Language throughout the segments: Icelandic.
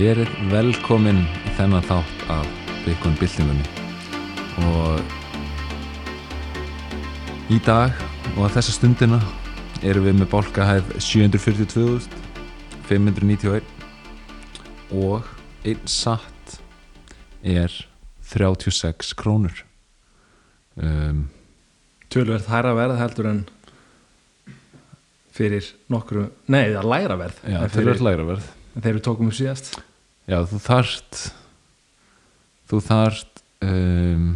Verið velkomin í þennan þátt af Bitcoin byltingunni. Og í dag og að þessa stundina erum við með bálkahæð 742.591 og einn satt er 36 krónur. Um, tölverð hæra verð heldur en fyrir nokkru nei, það er læra verð Já, en þeir fyrir, eru lægra verð. en þeir eru tókum upp síðast Já, þú þarft þú þarft um,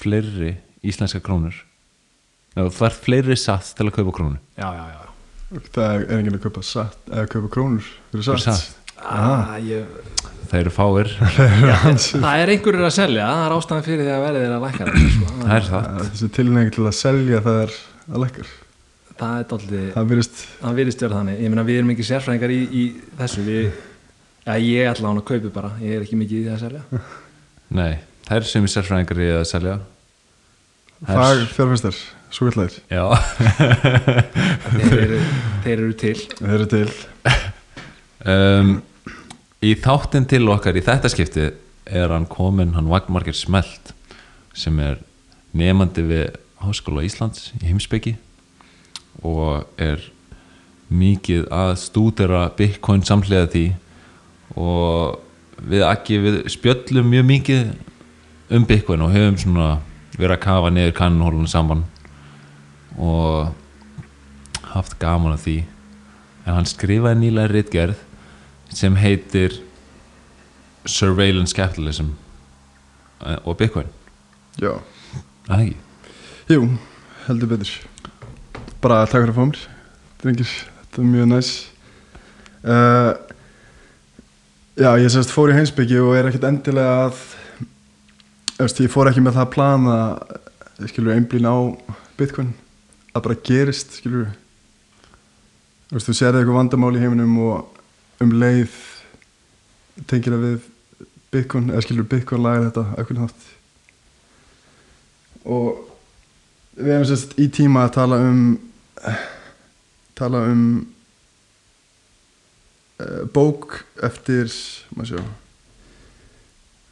fleiri íslenska krónur. Já, þú þarft fleiri satt til að kaupa krónu. Já, já, já. Það er enginn að kaupa satt eða kaupa krónur fyrir Fyrir satt, satt. ah, ég, Það eru fáir. Það er einhverjur að selja það er ástæðan fyrir því að verðið er að lækka það, sko. Það er satt. Ja, Þessi tilnægi til að selja það er að lekkar það er dálítið Það virðist það virðist vera þannig, ég meina við erum ekki sérfræðingar í, í þessu. Við, ja, ég ætla hann að kaupi bara, ég er ekki mikið í því að selja. Nei, það er sem í sérfræðingar í að selja. Það fag fjárfæstar, svo kallæðir Já. Þeir eru, þeir eru til. Þeir eru til. Um, Í þáttin til okkar í þetta skipti er hann komin, hann Vagnmarkir Smelt sem er nefandi við Háskóla Íslands í heimsbyggi og er mikið að stúdera Bitcoin samhliða því og við ekki við spjöllum mjög mikið um Bitcoin og höfum svona verið að kafa niður kannhólunum saman og haft gaman af því. En hann skrifaði nýlega ritgerð sem heitir Surveillance Capitalism eh, og Bitcoin. Já, Er það ekki? jú, heldur betur. Bara takk fyrir að fá mér þetta er mjög næs. Uh, Já, ég sérst fór í heimsbyggi og er ekkert endilega að Eftir, ég fór ekki með það að plana skilur einblín á Bitcoin. Að bara gerist skilur veist, þú sér eitthvað vandamál í heiminum og um leið tengir það við Bitcoin eða skilur Bitcoin lagar þetta eitthvað nátt og við hefum sérst í tíma að tala um tala um bók eftir sjá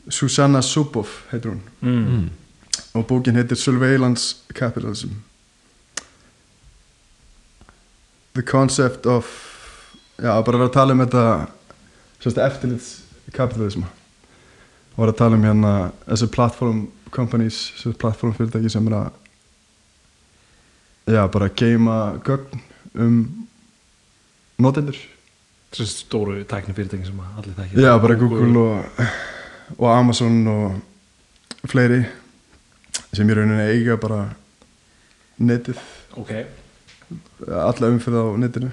Susanna Zuboff heitir hún. Mm. og bókin heitir Surveillance Capitalism. The Concept of já, bara vera að tala um þetta eftirlits kapitalism og vera að tala um hérna þessi platform companies þessi platform fyrirtæki sem er að já, bara geima gögn um notendur þessi stóru tækni fyrirtækin sem allir þekki Já, bara Google og, og Amazon og fleiri sem í rauninni eiga bara netið, ok, alla umfyrða á netinu.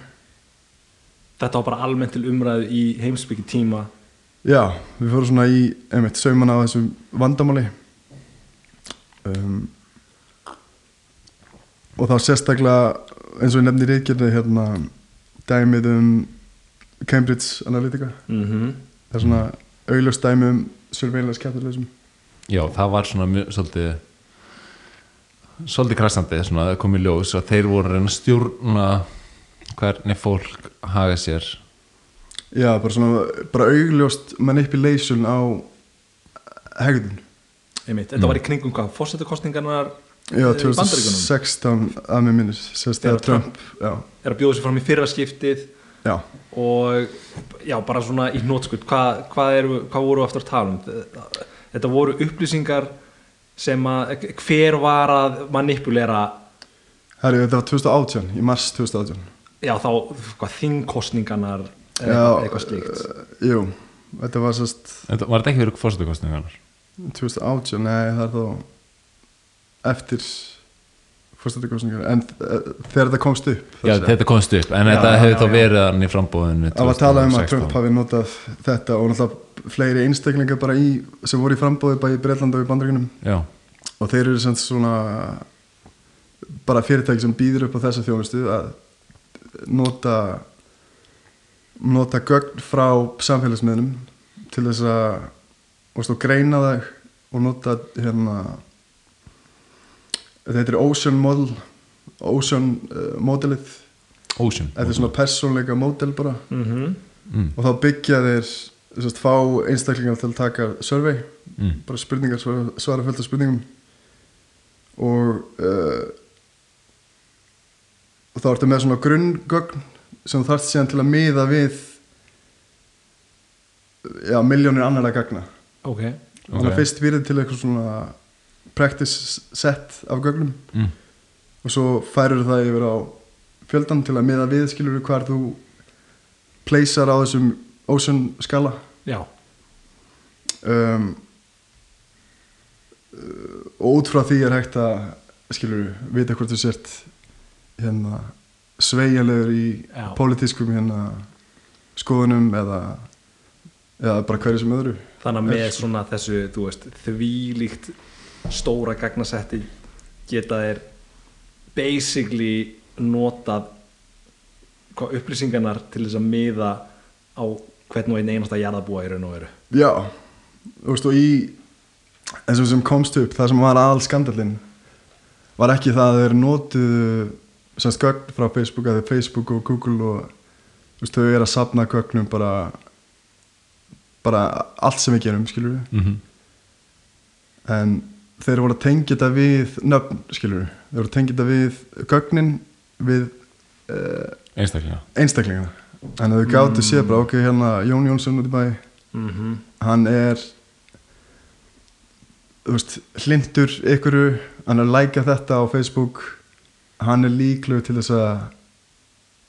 Þetta var bara almennt til umræðu í heimsbyggi tíma. Já, við fórum svona í einmitt sauman á þessum vandamáli. Um, og þá sérstaklega eins og ég nefnir reykjörði hérna dæmið um Cambridge Analytica. Mm það er svona augljóst dæmi um surveillance capitalism. Já, það var svona mjög, svolítið svolítið krassandi svona að koma í ljós og þeir voru að reyna að stjórna hvernig fólk haga sér. Já, bara svona, bara augljóst manipulation á hegðun. einmitt, þetta var í kringum hvað, fórsetukostningarnar Já, Eh, í Bandaríkjunum? 2016 að mér minnir, sérst Þegar þegar Trump, já, er að bjóða sér fram í fyrra skiptið já, og já, bara svona í hnótskut hvað, hvað, hvað voru aftur að tala um? Þetta voru upplýsingar sem að hver var að manipulera herri, þetta var 2018, í mars 2018. já þá, hvað þingkostningarnar eitthvað, slíkt. uh, jú, þetta var sérst Þetta var þetta ekki verið fórsetukostningarnar 2018, nei, það er þá eftir fórstættikostningar, en uh, þegar þetta komst upp, Já, þetta komst upp, en Já, þetta hefði þá verið hann í frambóðinu Það var talað um að Trump hafi notað þetta og náttúrulega fleiri einstaklingar bara í, sem voru í frambóði bæði í Breitlanda og í Bandaríkunum Já, og þeir eru sem svona bara fyrirtæki sem býður upp á þessa þjónustu að nota nota gögn frá samfélagsmiðlum til þess að og greina það og nota hérna þetta er Ocean Model Ocean uh, modelið Ocean þetta er svona persónleika model bara. Mm Mm. og þá byggja þeir sérst, fá einstaklingar til að taka survey Mm. bara spurningar, svara, svara fullt af spurningum. Og uh, og þá ertu með svona grunngögn sem þú þarft síðan til að miða við já, miljónir annara gagna. Ok, þannig Ok. að fyrst virðið til eitthvað svona practice set af gögnum Mm. og svo færur það yfir á fjöldan til að miða við skilur hvar þú pleysar á þessum ocean skala já um, og út frá því er hægt að skilur vita hvort þú sért hérna sveigjanlegur í Já. pólitískum hérna skoðunum eða eða bara hverju sem öðru þannig að með svona þessu þú veist, þvílíkt stóra gagnasetti geta þeir basically notað hvað upplýsingarnar til þess að miða á hvern og einn einasta jarðabúa í raun og veru. Já, þú veist og í eins og sem komst upp það sem var aðal skandalinn var ekki það að þeir notuðu semst gögn frá Facebook eða Facebook og Google og þú veist, þau eru að safna gögnum bara bara allt sem við gerum skilur við Mm en þeir voru að tengja þetta við nöfn skilur þeir voru að tengja þetta við gögnin við uh, Einstaklega einstaklingina en þau gáttu mm. séð bara ok hérna Jón Jónsson út í bæ. Mm -hmm. hann er þú veist, hlindur ykkur hann er að læka þetta á Facebook. Hann er líklegur til þess að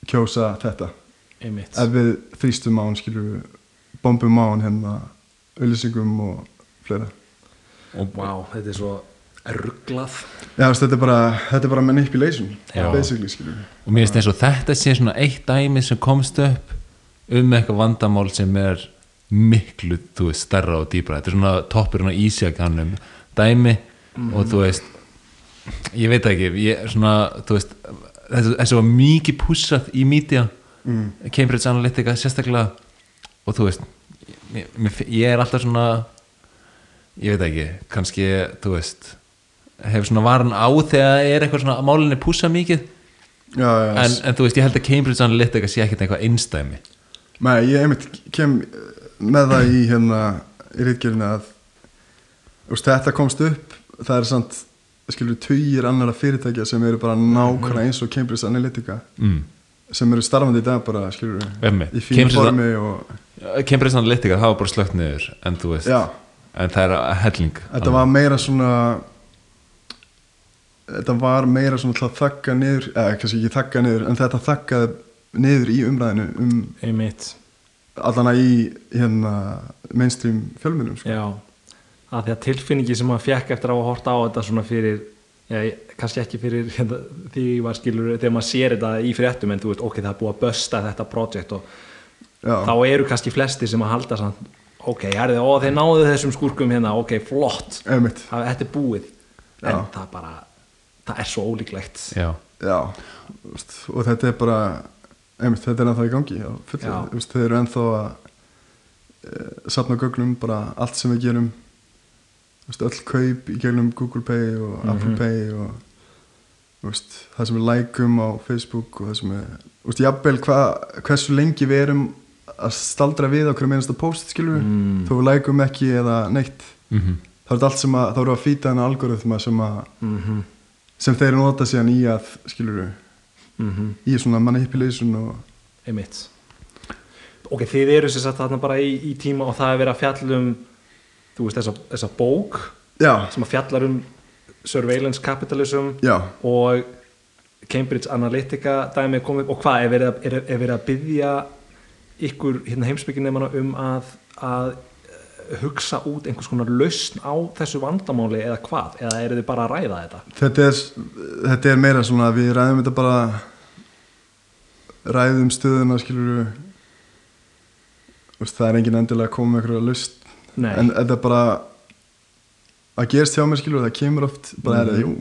kjósa þetta. Einmitt. Ef við þrýstum á hann skilur bombum á hann hérna auðlýsingum og fleira wow, þetta er svo rugglað þetta er bara, þetta er bara manipulation basically skilur og mér finnst eins og þetta sé svona eitt dæmi sem komst upp um eitthvað vandamál sem er miklu, þú veist, stærra og dýbra þetta er svona toppurinn á ísjakannum dæmi og þú veist ég veit ekki ég, svona, þú veist, þessu, var mikið pussað í mídja mm. Cambridge Analytica sérstaklega og þú veist mér, ég er alltaf svona ég veit ekki, kannski þú veist hefur svona varan á þegar er eitthvað svona málinni pussa mikið? Já, já, en, en þú veist, ég held að Cambridge Analytica sé ekkert eitthvað einstæmi Nei, ég einmitt kem með það í hérna í rítgerinu að veist, þetta komst upp það er samt, skilur, tugir annara fyrirtækja sem eru bara nákvæmlega eins og Cambridge Analytica mm. sem eru starfandi í dag bara, skilur Einmitt. í Cambridge- formi og Cambridge Analytica, það var bara slögt niður en þú veist, já, en það er að helling. Þetta var meira svona þetta var meira svona að þakka niður eða kannski ekki þakka niður, en þetta þakkaði niður í umræðinu um einmitt, allana í hérna mainstream fjölmunum sko. já. Að því að tilfinningi sem maður fekk eftir að hafa hort á þetta svona fyrir já, kannski ekki fyrir hérna, því var skilur þegar maður sér þetta í fréttum en þú veist, ok, það er búið að bösta þetta projekt og já, þá eru kannski flesti sem að halda samt, ok, herði, ó, þeir náðu þessum skúrkum hérna, ok, flott. Einmitt. Það, þetta er búið. En Já. það bara, það er svo ólíklegt. Já, Já, þú veist, og þetta er bara einmitt, þetta er ennþá í gangi já, fullu, Já. þú veist, þeir eru ennþá að e, safna gögnum bara allt sem við gerum. Þú veist, öll kaup í gegnum Google Pay og Apple Mhm. Pay og þú veist, það sem við lækum á Facebook og það sem við þú veist, jafnvel hva, hversu lengi við erum að staldra við á hverju meinasta post skilur Mm. þó við lækum ekki eða neitt, mm þá er þetta allt sem að þá eru að fýta þennan algoritma sem að mm sem þeir nota síðan í að skilur -hmm. í svona manipulation og einmitt. Ok, þið eru sér satt þarna bara í, í tíma og það er verið að fjalla um þú veist, þessa, þessa bók já, sem að fjallar um surveillance capitalism já, og Cambridge Analytica dæmi komið og hvað, er verið að, er, er verið að byggja ykkur hérna heimsbygginemana um að, að eh, hugsa út einhvers konar lausn á þessu vandamáli eða hvað, eða eru þið bara að ræða þetta? Þetta er þetta er meira svona að við ræðum þetta bara ræðum stöðuna skilur við það er engin endilega að koma með eitthvað lust Nei, en þetta er bara að gerst hjá mér skilur það kemur oft bara er það, Mhm. jú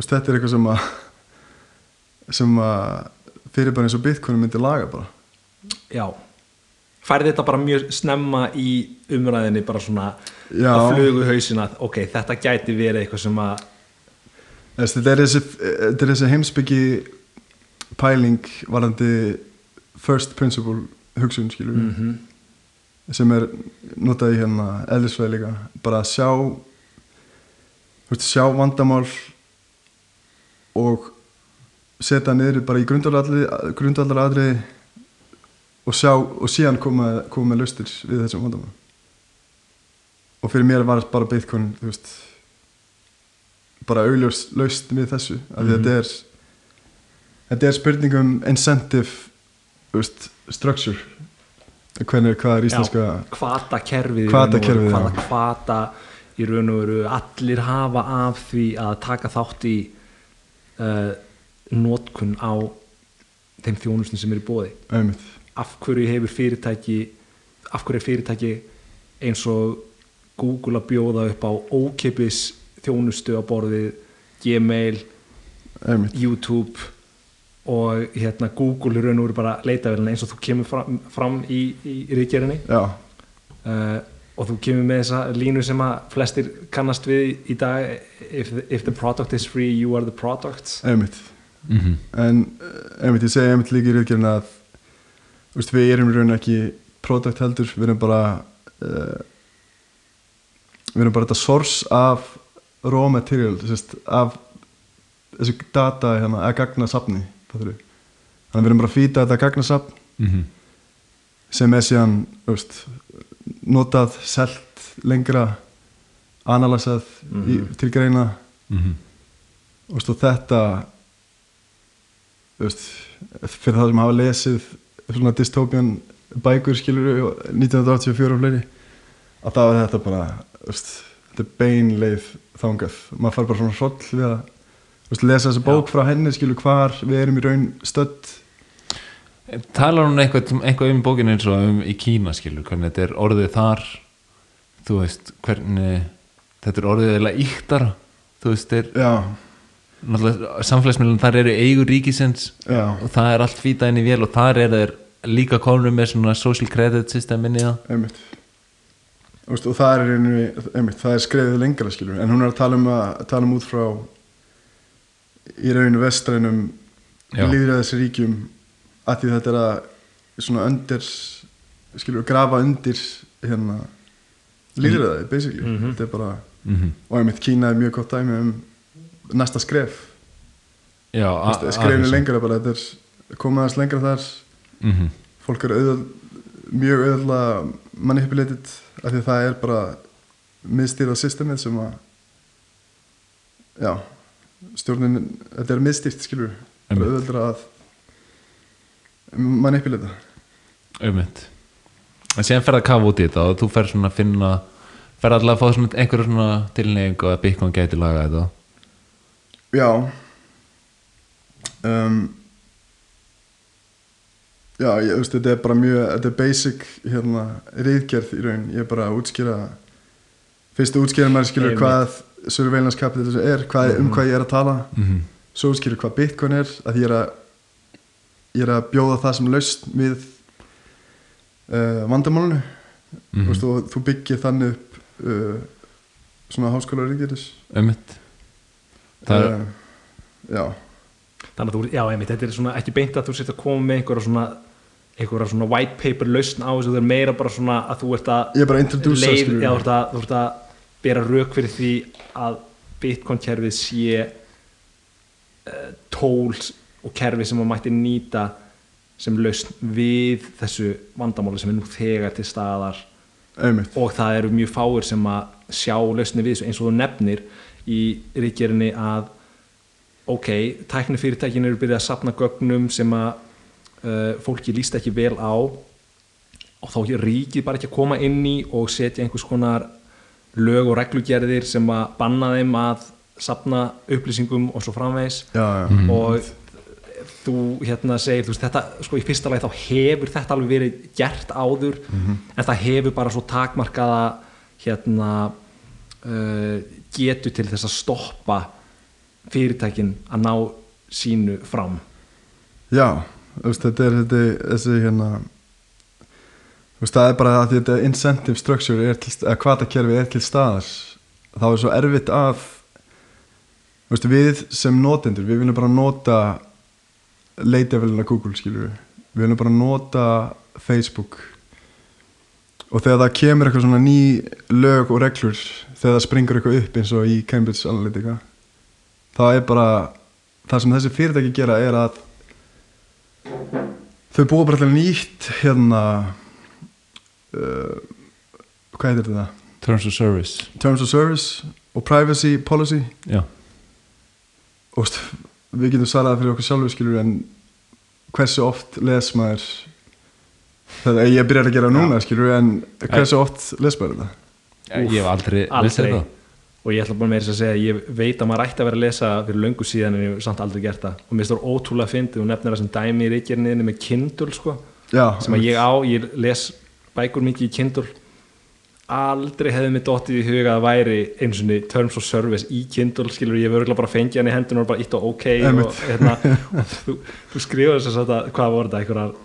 þetta er eitthvað sem að sem að fyrir bara eins og Bitcoin myndi laga bara já færði þetta bara mjög snemma í umræðinni bara svona Já. að flugu hausina ok, þetta gæti verið eitthvað sem að þetta er þessi, er þessi heimsbyggi pæling varandi first principle hugsun skilur mm -hmm. sem er notað í hérna eðlisfræði líka bara að sjá veist, sjá vandamál og setja niður bara í grundvallar aðriði og sjá og síðan koma, koma með laustir við þessum vandamál og fyrir mér var bara Bitcoin veist bara augljós laust við þessu af því Mhm. þetta er þetta er spurningum incentive veist, structure. Hvernig, hvað er íslenska hvata kerfið Hvatakerfið, hvaða já. hvata í raun og veru. Allir hafa af því að taka þátt í uh, notkun á þeim þjónustum sem er í bóði einmitt, af hverju hefur fyrirtæki af hverju er fyrirtæki eins og Google að bjóða upp á ókipis þjónustu á borðið Gmail, einmitt. YouTube og hérna Google í raun og veru bara leitavelina eins og þú kemur fram, fram í, í ríkjerinni já, uh, og þú kemur með þessa línu sem að flestir kannast við í dag if, if the product is free, you are the product. Einmitt. Mm en eh, einmitt, ég segi einmitt líka í rauðgerðin að veist, við erum raun ekki product heldur, við erum bara uh, við erum bara þetta source af raw material sérst, af þessu data hérna, að gagna safni þannig að við erum bara að fýta þetta gagnasafn -hmm. sem er síðan veist, notað, selt lengra analysað í, Mhm. til greina Mhm. og veist, og þetta veist, fyrir það sem hafa lesið svona dystopian bækur skilur 1984 og fleiri að það var þetta bara veist, þetta er beinleið þangað. Maður fær bara svona hroll við að veist, lesa þessa bók frá henni skilur hvar við erum í raun stödd. Talar hún eitthvað, eitthvað um bókinu eins og um í Kína skilur, hvernig þetta er orðið þar? Þú veist, hvernig þetta er orðið eða íktara þú veist, er já, náttúrulega samfélagsmiðlun þar eru eigur ríkisins já, og það er allt fýtað inn í vél og þar er þeir líka konur með svona social credit system inn í það? Einmitt. Og það er, einmitt, það er skrefið lengra skilur en hún er að tala um, að, tala um út frá í rauninu vestrænum Já. líðræðis ríkjum að því þetta er að svona undir skilur, grafa undir hérna líðræði, basically. Mhm. þetta er bara, mm og einmitt Kína er mjög gott dæmi um næsta skref. Já, skrefinu lengra bara, þetta er aðeins lengra þar mm -hmm. fólk er auðvöld, mjög auðvöldlega manipulated af því að það er bara miðstýrað systemið sem að já stjórnin, þetta er miðstýrt skilur auðvöldra að manipulata auðvitað en síðan fer það að kafa út í þetta og þú fer svona að finna fer allavega að fá svona einhverju svona tilneyingu að Bitcoin gæti laga þetta. Já. Um, já, ég, veist, þetta er bara mjög þetta er basic hérna reyðgerð í raun, ég er bara að útskýra fyrstu útskýra maður skilur Einmitt. hvað surveillance capitalism er hvað, um hvað ég er að tala. Mm -hmm. svo útskýra hvað bitcoin er að ég er að ég er að bjóða það sem laust við uh, vandamálunu Mhm. mm veist, og þú byggir þannig upp uh, svona háskóla ríkjæris auðvitað Það er- uh, já. Þannig að þú, já einmitt, þetta er svona ekki beint að þú setja að koma með einhverja svona einhverja svona white paper lausn á þessu það er meira bara svona að þú ert að leið, já, þú, ert að, þú ert að bera rauk fyrir því að bitcoin kerfið sé uh, tól og kerfi sem maður mætti nýta sem lausn við þessu vandamáli sem er nú þegar til staðar. Einmitt. Og það eru mjög fáir sem að sjá lausni við þessu. Eins og þú nefnir í ríkjerinni að ok, tækni fyrirtækin eru byrjað að sapna gögnum sem að fólki líst ekki vel á og þá er ríkið bara ekki að koma inn í og setja einhvers konar lög og reglugerðir sem að banna þeim að sapna upplýsingum og svo framvegis. Já, já. og þú hérna segir þú veist, þetta, sko í fyrsta lagi þá hefur þetta alveg verið gert áður en það hefur bara svo takmarkaða hérna uh, getu til þess að stoppa fyrirtækin að ná sínu fram. Já veist, þetta er þetta, þessi hérna veist, það er bara að þetta incentive structure er til, að kvatakerfi er til staðar. Þá er svo erfitt að veist, við sem notendur við viljum bara nota leitafélina Google skilur við við viljum bara nota Facebook. Og þegar það kemur eitthvað svona ný lög og reglur þegar það springur eitthvað upp eins og í Cambridge Analytica það er bara það sem þessi fyrirtæki gera er að þau búa bara til nýtt hérna uh, hvað heitir þetta? Terms of Service. Terms of Service og Privacy Policy. Já, og við getum svarað það fyrir okkur sjálfur skilur en hversu oft les maður þetta ég byrjar að gera núna skilur en hversu oft les maður þetta? Ég hef aldrei lesið það og ég ætla bara með þess að segja að ég veit að maður ætti að vera að lesa fyrir löngu síðan en ég hef samt aldrei gert það. Og mér stór ótrúlega fyndið og nefnir það sem dæmi í reykjarniðinni með Kindle sko, já, sem að ég á, ég les bækur mikið í Kindle. Aldrei hefði mér dottið í huga að væri eins og terms of service í Kindle skilur. Ég örgulega bara fengið hann í hendun og bara ítt og ok og, hérna, og þú, þú skrifar þess að hvað voru þetta einhverjar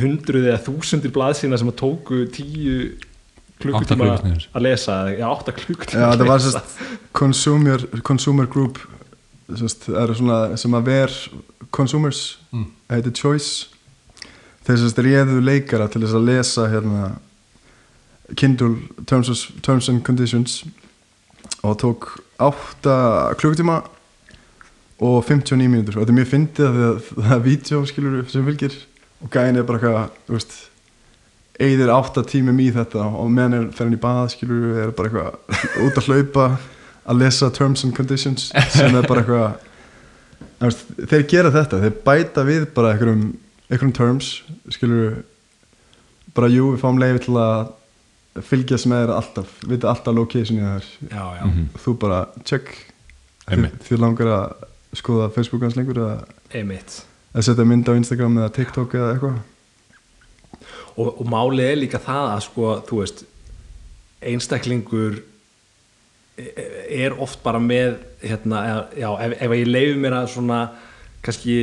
hundruð eða þúsundir blaðsína sem að tóku tíu klukkutíma að lesa já, átta klukkutíma já að það var lesa. sérst consumer, consumer group eru svona sem að ver consumers Mm. heitir Choice þeir sérst réðu leikara til þess að lesa hérna Kindle Terms, of, Terms and Conditions og tók 8 klukkutíma og 59 mínútur og þetta er mjög fyndið að það er vídeo skilur sem fylgir og gæðin er bara eitthvað þú veist eigðir 8 tímum í þetta og meðan er hann í bað skilur er bara eitthvað út að hlaupa að lesa Terms and Conditions sem er bara eitthvað þeir gera þetta, þeir bæta við bara einhverjum, einhverjum terms skilur bara jú, við fáum leiði til að fylgjast með þér alltaf, vita alltaf locationi þær já, já, Mhm. þú bara check. Þið, Einmitt. þið langar að skoða Facebook hans lengur eða einmitt. að setja mynd á Instagram eða TikTok eða eitthvað og, og málið er líka það að sko, þú veist einstaklingur er oft bara með hérna, já, ef, ef ég leifi mér að svona kannski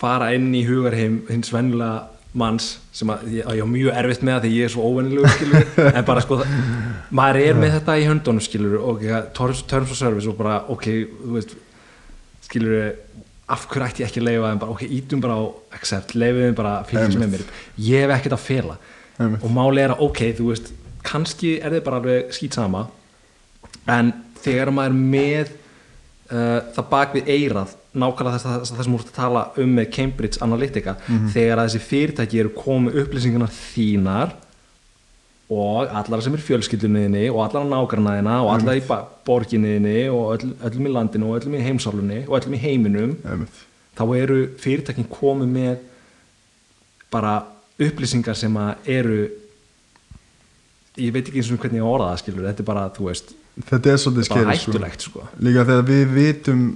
fara inn í hugarheim hins vennilega manns sem að ég, ég á mjög erfitt með það því ég er svo óvennilegur skilur en bara sko það, maður er með þetta í höndunum skilur og terms of service og bara ok, þú veist skilur af hverju ætti ég ekki að leifa þeim bara ok, ítum bara á accept, leifum þeim bara að fylgjast með mér, ég hef ekkert að fela. Einmitt. og máli er að ok, þú veist kannski er þið bara alveg skýt sama en þegar maður er með uh, það bak við eirað nákvæmlega þess, þess, þess sem ert að tala um með Cambridge Analytica þegar að þessi fyrirtæki eru komið upplýsingarnar þínar og allar sem er fjölskyldunniðinni og allar á nágrannaðina og allar í borginniðinni og öll, öllum í landinu og öllum í heimsálunni og öllum í heiminum Einmitt. þá eru fyrirtækin komið með bara upplýsingar sem eru ég veit ekki eins og hvernig ég orða það skilur þetta er bara, þú veist, þetta er svolítið bara skeri sko. sko. líka þegar við vitum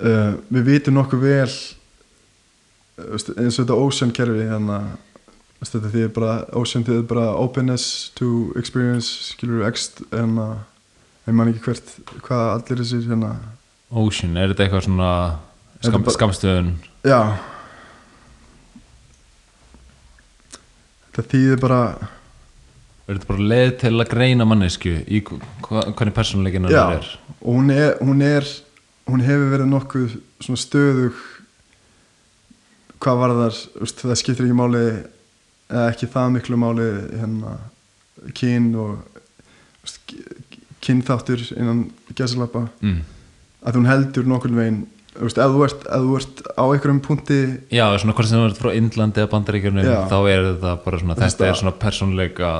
uh, við vitum nokkuð vel uh, eins og þetta ocean kerfi hérna þetta því bara ocean því bara openness to experience skilur x en að ég man ekki hvert hvað allir þessir hérna. Ocean, er þetta eitthvað svona skam, skamstöðun já. Þetta þýðir bara er þetta bara leið til að greina mannesku í hva, hvernig persónuleikin já, hennar er? Og hún er, hún er hún hefur verið nokkuð svona stöðug hvað var þar það skiptir ekki máli eða ekki það miklu máli hérna kyn og kynþáttur innan gæsalappa mm. að hún heldur nokkurn veginn ef, þú ert, ert á einhverjum punkti Já, svona hvort sem þú ert frá Indlandi eða Bandaríkjörnum þá er þetta bara svona, Þetta- er svona persónuleika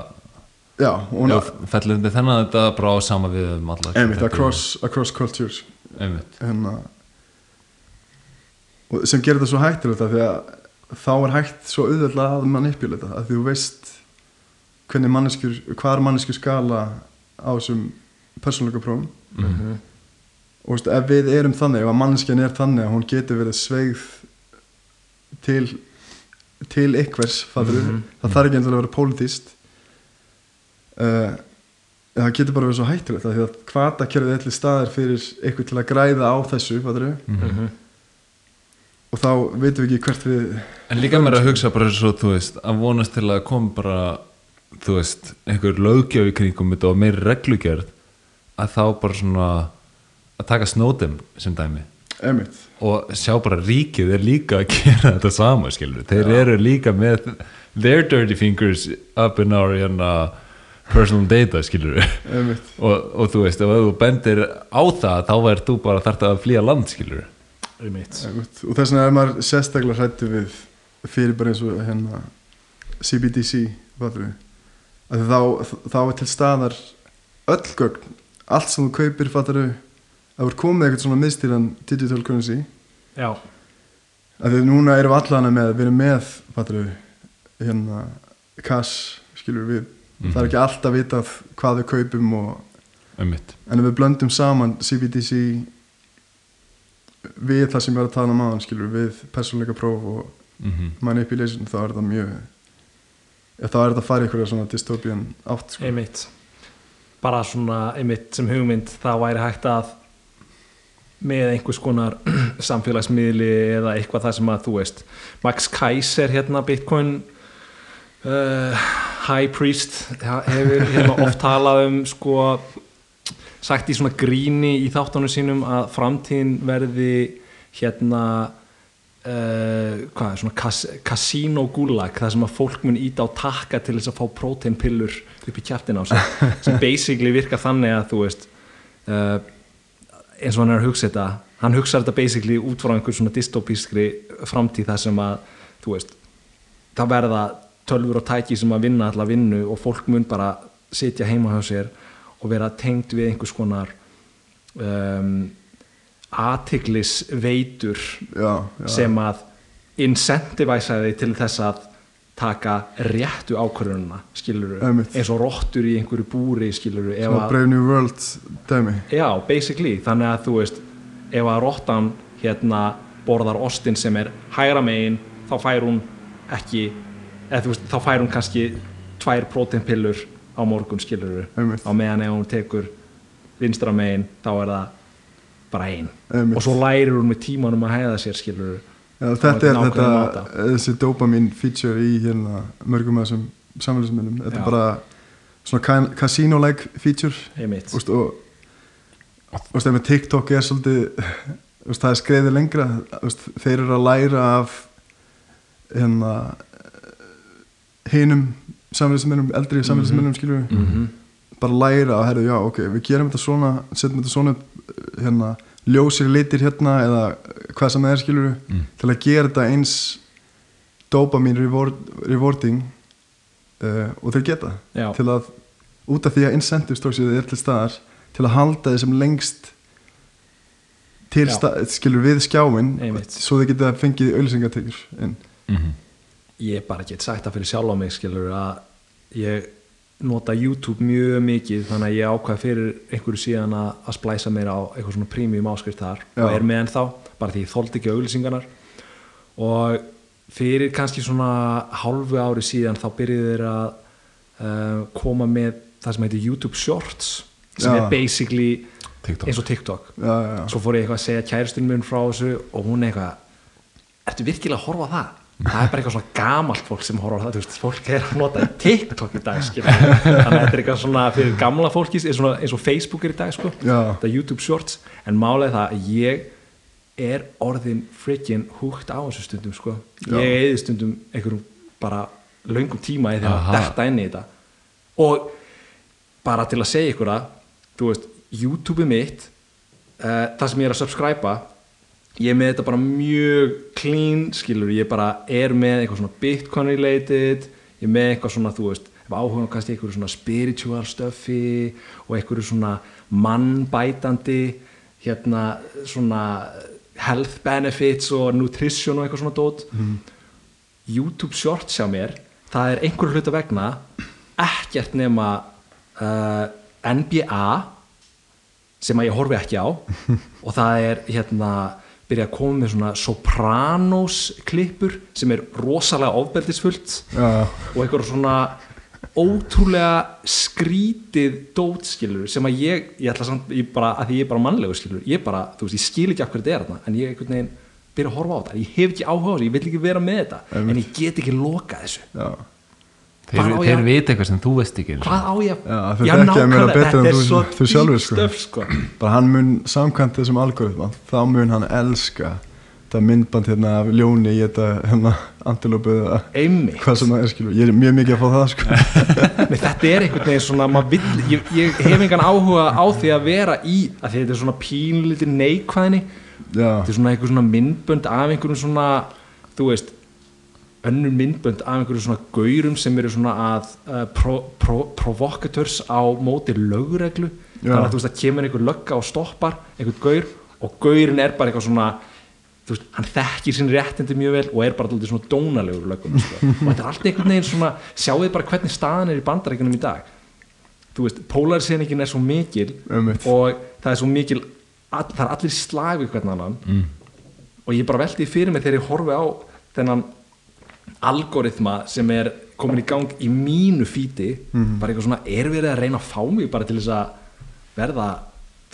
já, hún Já, fellur þetta þetta bara á sama við um alla einmitt, er- across, across cultures einmitt. hérna, og sem gerir þetta svo hættilegt af því að þá er hægt svo auðvitað að manipulata að því þú veist hvernig manneskjur, hvað er manneskjur skala á þessum persónuleika prófum Mhm. og veist, ef við erum þannig, ef að manneskjan er þannig að hún getur verið sveigð til til ykkvers fattur, Mhm. það þarf ekki endilega að vera pólitíst uh, það getur bara verið svo hættulegt af því að hvata kerfið allir staðir fyrir ykkur til að græða á þessu fattur, Mhm. Og þá veitum við ekki hvert við En líka mér að hugsa bara svo, veist, að vonast til að koma bara, þú veist, einhver löggjöf í kringum og meiri reglugjörð að þá bara svona að taka snótum sem dæmi. Einmitt. Og sjá bara ríkið er líka að gera þetta sama skilur þeir eru líka með their dirty fingers up in our hérna, personal data skilur og, og þú veist, ef þú bendir á það þá er þú bara þarft að flýja land skilur. Og þess vegna er maður sérstaklega hrættu við fyrir bara eins og hérna CBDC þá, þá er til staðar öll gögn, allt sem þú kaupir fattur við að er komið eitthvað svona miðstýran digital currency. Já, að því núna erum við allan með við erum með fattur við hérna cash skilur við það er ekki alltaf vitað hvað við kaupum og en ef við blöndum saman CBDC við það sem ég var að tala um aðan skilur við persónleika próf og mm manipulation þá er þetta mjög ja, þá er þetta að fara í einhverja svona dystopian átt sko. einmitt bara svona einmitt sem hugmynd það væri hægt að með einhvers konar samfélagsmiðli eða eitthvað það sem að þú veist Max Kaiser hérna Bitcoin uh, High Priest hefur hérna oft talað um sko sagt í svona gríni í þáttunum sínum að framtíðin verði hérna uh, hvað svona kas, casino gulag það sem að fólk mun íta á takka til þess að fá proteinpillur upp í kjæftin á sig sem basically virkar þannig að þú veist uh, eins og hann er að hugsa þetta hann hugsa þetta basically út frá einhver svona dystopískri framtíð þar sem að þú veist það verða tölfur og tæki sem að vinna alla vinnu og fólk mun bara sitja heima hjá sér og vera tengt við einhvers konar um, athyglis veitur já, já, sem að incentivæsa þig til þess að taka réttu ákvörðununa skilur Einmitt. eins og rottur í einhverju búri skilur svona Brave New World dæmi já, basically, þannig að þú veist ef að rottan hérna borðar ostin sem er hægra megin þá fær hún ekki eða veist, þá fær hún kannski tvær próteinpillur á morgun skilur á meðan ef hún tekur vinstra megin þá er það bara ein. Einmitt. og svo lærir hún með tímanum að hæða sér skilur Já, þetta er þetta, máta. þessi dopamin feature í hérna mörgum af þessum samfélagsmiðlum. Þetta er bara svona casino-like feature. Úst, og og ef með TikTok er svolítið úst, það er skreiðið lengra. Úst, þeir eru að læra af hérna hinum samfélagsmiðlum, eldri samfélagsmiðlum skilur við Mhm. bara læra að herðu, já, ok, við gerum þetta svona setjum þetta svona hérna, ljósir litir hérna eða hvað sem það er skilur við, Mm. til að gera þetta eins dopamin reward, rewarding uh, og þeir geta Já. til að, út af því að incentive stóksið er til staðar, til að halda þeir sem lengst til stað, skilur við skjáin Einmitt. svo þeir geta fengið auðlýsingatekjur inn ég bara get sagt það fyrir sjálf á mig skilur að ég nota YouTube mjög mikið þannig að ég ákvað fyrir einhverju síðan að, splæsa mér á eitthvað svona premium áskrift þar Já. og er með ennþá, bara því ég þóldi ekki auglýsingarnar og fyrir kannski svona hálfu ári síðan þá byrjuðu þeir að uh, koma með það sem heitir YouTube Shorts sem Já. er basically TikTok. eins og TikTok já, svo fór ég eitthvað að segja kæristun mun frá þessu og hún eitthvað ertu virkilega að horfa það? Það er bara eitthvað svona gamalt fólk sem horfa á það þú veist, fólk er að nota TikTok í dag skilur. þannig að þetta er eitthvað svona fyrir gamla fólki eins og, eins og Facebook er í dag sko. Þetta er YouTube Shorts en málega það að ég er orðin freaking húgt á þessu stundum sko. Já. ég eði stundum einhverjum bara löngum tíma að Aha. detta inn í þetta og bara til að segja ykkur það þú veist, YouTube mitt uh, það sem ég er að subscriba ég er með þetta bara mjög clean, skilur, ég bara er með eitthvað svona bitcoin related. Ég er með eitthvað svona, þú veist áhuga kannski eitthvað svona spiritual stöfi og eitthvað svona mannbætandi hérna svona health benefits og nutrition og eitthvað svona dót. YouTube Shorts hjá mér það er einhverju hluta vegna ekkert nema uh, NBA sem að ég horfi ekki á. Og það er hérna byrja að koma með svona Sopranos klippur sem er rosalega ofbeldisfullt já, og eitthvað svona ótrúlega skrítið dótskilur sem að ég, ég ætla samt ég bara, að því ég er bara mannlegu skilur ég bara, þú veist, ég skil ekki af hverju þetta er þarna en ég einhvern veginn byrja að horfa á þetta ég hef ekki áhuga á þessu, ég vil ekki vera með þetta Einmitt. en ég get ekki loka þessu já. Þeir, ég þeir vita eitthvað sem þú veist ekki hvað á ég Já, þeir þekkja að en þetta er þú- svo þú sjálfur, dýp sko. stöf sko. Bara hann mun samkvæmt þessum algoritma þá mun hann elska þetta myndband hérna af ljóni í þetta hérna antilópu hvað sem það er skilu ég er mjög mikið að fá það sko. Nei, þetta er einhvern veginn svona vill, ég, ég hef engan áhuga á því að vera í að því þetta er svona pínlítið neikvæðni. Já, þetta er svona einhver svona myndbönd af einhverjum svona þú veist önnur myndbönd af einhverjum svona gaurum sem eru svona að uh, pro, pro, provokators á móti lögreglu þannig að þú veist að kemur einhver lögga og stoppar einhvern gaur og gaurin er bara eitthvað svona þú veist, hann þekkir sín réttindi mjög vel og er bara alltaf svona dónalegur löggum sko. og þetta er allt einhvern veginn svona sjáðu bara hvernig staðan er í bandarækjunum í dag þú veist, polariseiningin er svo mikil Einmitt. og það er svo mikil all, það er allir slag við hvern annan mm. og ég bara veldi fyrir mig þegar ég horfi á þennan algoritma sem er komin í gang í mínu fíti bara eitthvað svona, er verið að reyna að fá mig bara til þess að verða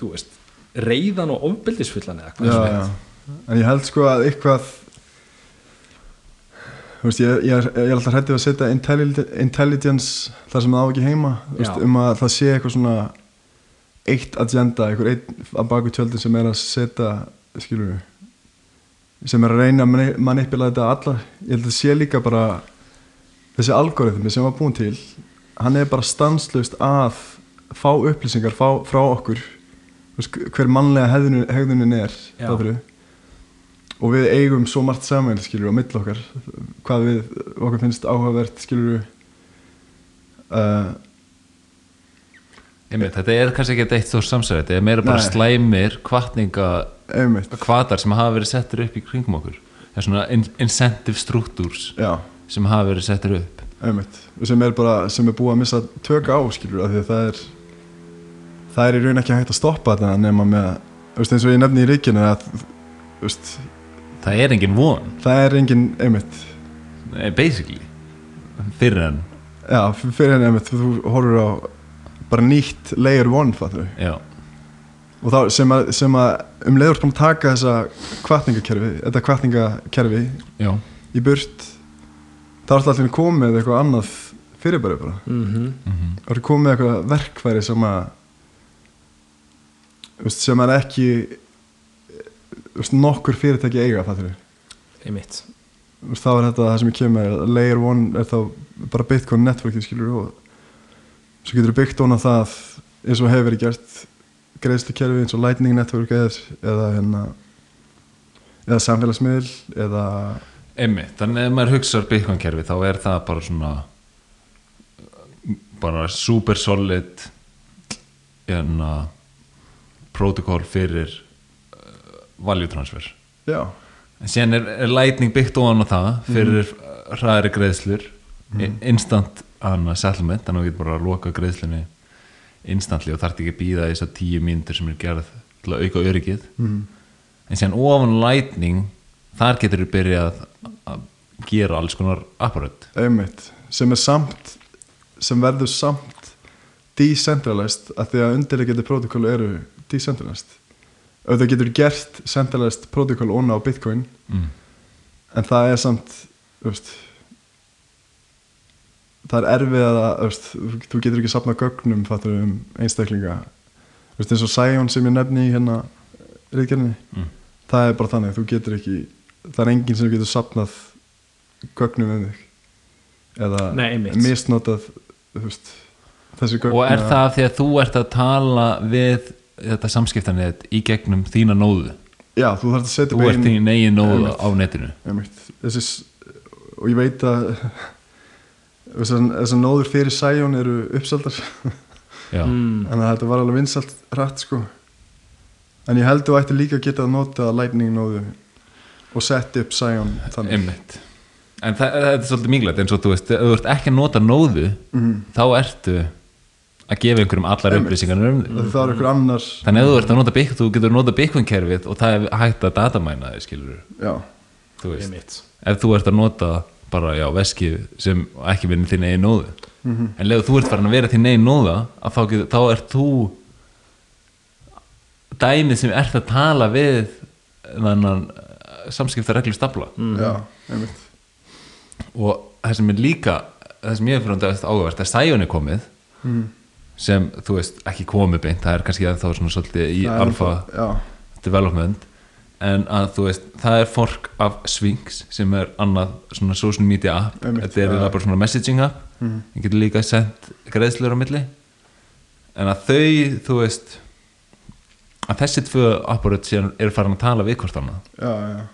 þú veist, reyðan og ofbildisfullan eða hvað sem er? en ég held sko að eitthvað þú veist, ég, ég, er, ég er alltaf hættið að setja intelli- intelligence þar sem það á ekki heima veist, um að það sé eitthvað svona eitt agenda, eitthvað einn að baku tjöldin sem er að setja skilur sem er að reyna að mani- manipula þetta alla. Ég held að það sé líka bara þessi algoritmi sem var búin til hann er bara stanslust að fá upplýsingar fá, frá okkur. Hver mannlega hegðunin, hegðunin er og við eigum svo margt saman skilur á milli okkar. Hvað við, okkur finnst áhugavert skilur uh, Einmitt, þetta er kannski ekki eitt stór samsæri þetta er meira bara Nei. slæmir kvartninga kvatar sem hafa verið settur upp í kringum okkur. Það er svona in incentive struktúrs já, sem hafa verið settur upp. Einmitt. Sem er bara, sem er búið að missa tök á skilur af því að það er það er í raun ekki hægt að stoppa þetta nema með, veist eins og ég nefni í ríkinu að, veist, það er engin von, það er engin einmitt, basically. Fyrir en. Já, fyrir henni einmitt. Þú horfur á bara nýtt layer one fattur já, og þá sem að, sem að um leiður kom að taka þessa kvartningakerfi þetta kvartningakerfi já, í burt þá er alltaf komið eitthvað annað fyrirbæri bara. Mm -hmm. mm þá er komið eitthvað verkfæri sem að sem er ekki veist, nokkur fyrirtæki eiga fattur einmitt. Þá er þetta það sem ég kemur með layer one er þá bara bitcoin network skilur og svo getur þú byggt á það eins og hefur verið gert greiðslukerfi eins og lightning network eða, eða hérna eða samfélagsmiðl eða einmitt, þannig að ef maður hugsar Bitcoin kerfi þá er það bara svona bara super solid hérna protocol fyrir uh, value transfer já, en síðan er, er lightning byggt ofan á það fyrir mm. hraðari greiðslur mm. instant hana, settlement þannig að þú getur bara að loka greiðslunni instantly og þarf ekki að býða þess að tíu mínútur sem er gerð til að auka öryggið mm. en síðan ofan lightning þar getur þú byrjað að gera alls konar einmitt sem er samt sem verður samt decentralized að því að undirlegjandi protokólu eru decentralized auðvitað getur gert centralized protokól onna á bitcoin mm. en það er samt þú veist, það er erfið að veist, þú getur ekki sapna gögnum fattur um einstaklinga. Veist, eins og Sion sem ég nefni í hérna reyðgerðinni Mm. það er bara þannig, þú getur ekki það er enginn sem getur sapnað gögnum um þig. Eða Nei, misnotað veist, þessi gögn og er það því að þú ert að tala við þetta samskiptanett í gegnum þína nóðu? Já, þú þarf að setja þú ert þín eigin nóðu á netinu. Einmitt. þessi og ég veit að þessar þessar nóður fyrir Sion eru uppsaldar. Já, mm. þannig að þetta var alveg vinsalt rætt sko. En ég held þú ætti líka að geta að nota lightning nóðu og setja upp Sion þannig. En það, það er svolítið minglægt eins og þú veist, ef þú ert ekki að nota nóðu Mhm. þá ertu að gefa einhverjum allar upplýsingar um þig. Er annar þannig að ef þú ert að nota Bitcoin, þú getur nota Bitcoin kerfið og það er hægt að datamæna þig skilur já, þú veist, ef þú ert að nota bara, já, veski sem ekki verið þín eigin nóðu. Mhm. en leðu þú ert farin að vera þín eigin nóða að þá, getur, þá ert þú dæmið sem ert að tala við þannig samskipta reglu stafla. Já, einmitt. Og það sem er líka það sem ég er fyrir áhugavert að Sion er komið mm. sem, þú veist, ekki komið beint. Það er kannski að þá svona svolítið í er alfa development en að þú veist, það er fork af Sphinx sem er annað svona social media app, Einmitt, þetta er eiginlega bara svona messaging app, Mhm. ég getur líka sendt greiðslur á milli. En að þau, þú veist að þessi tvö apparat eru farin að tala við hvort annað. Já, já.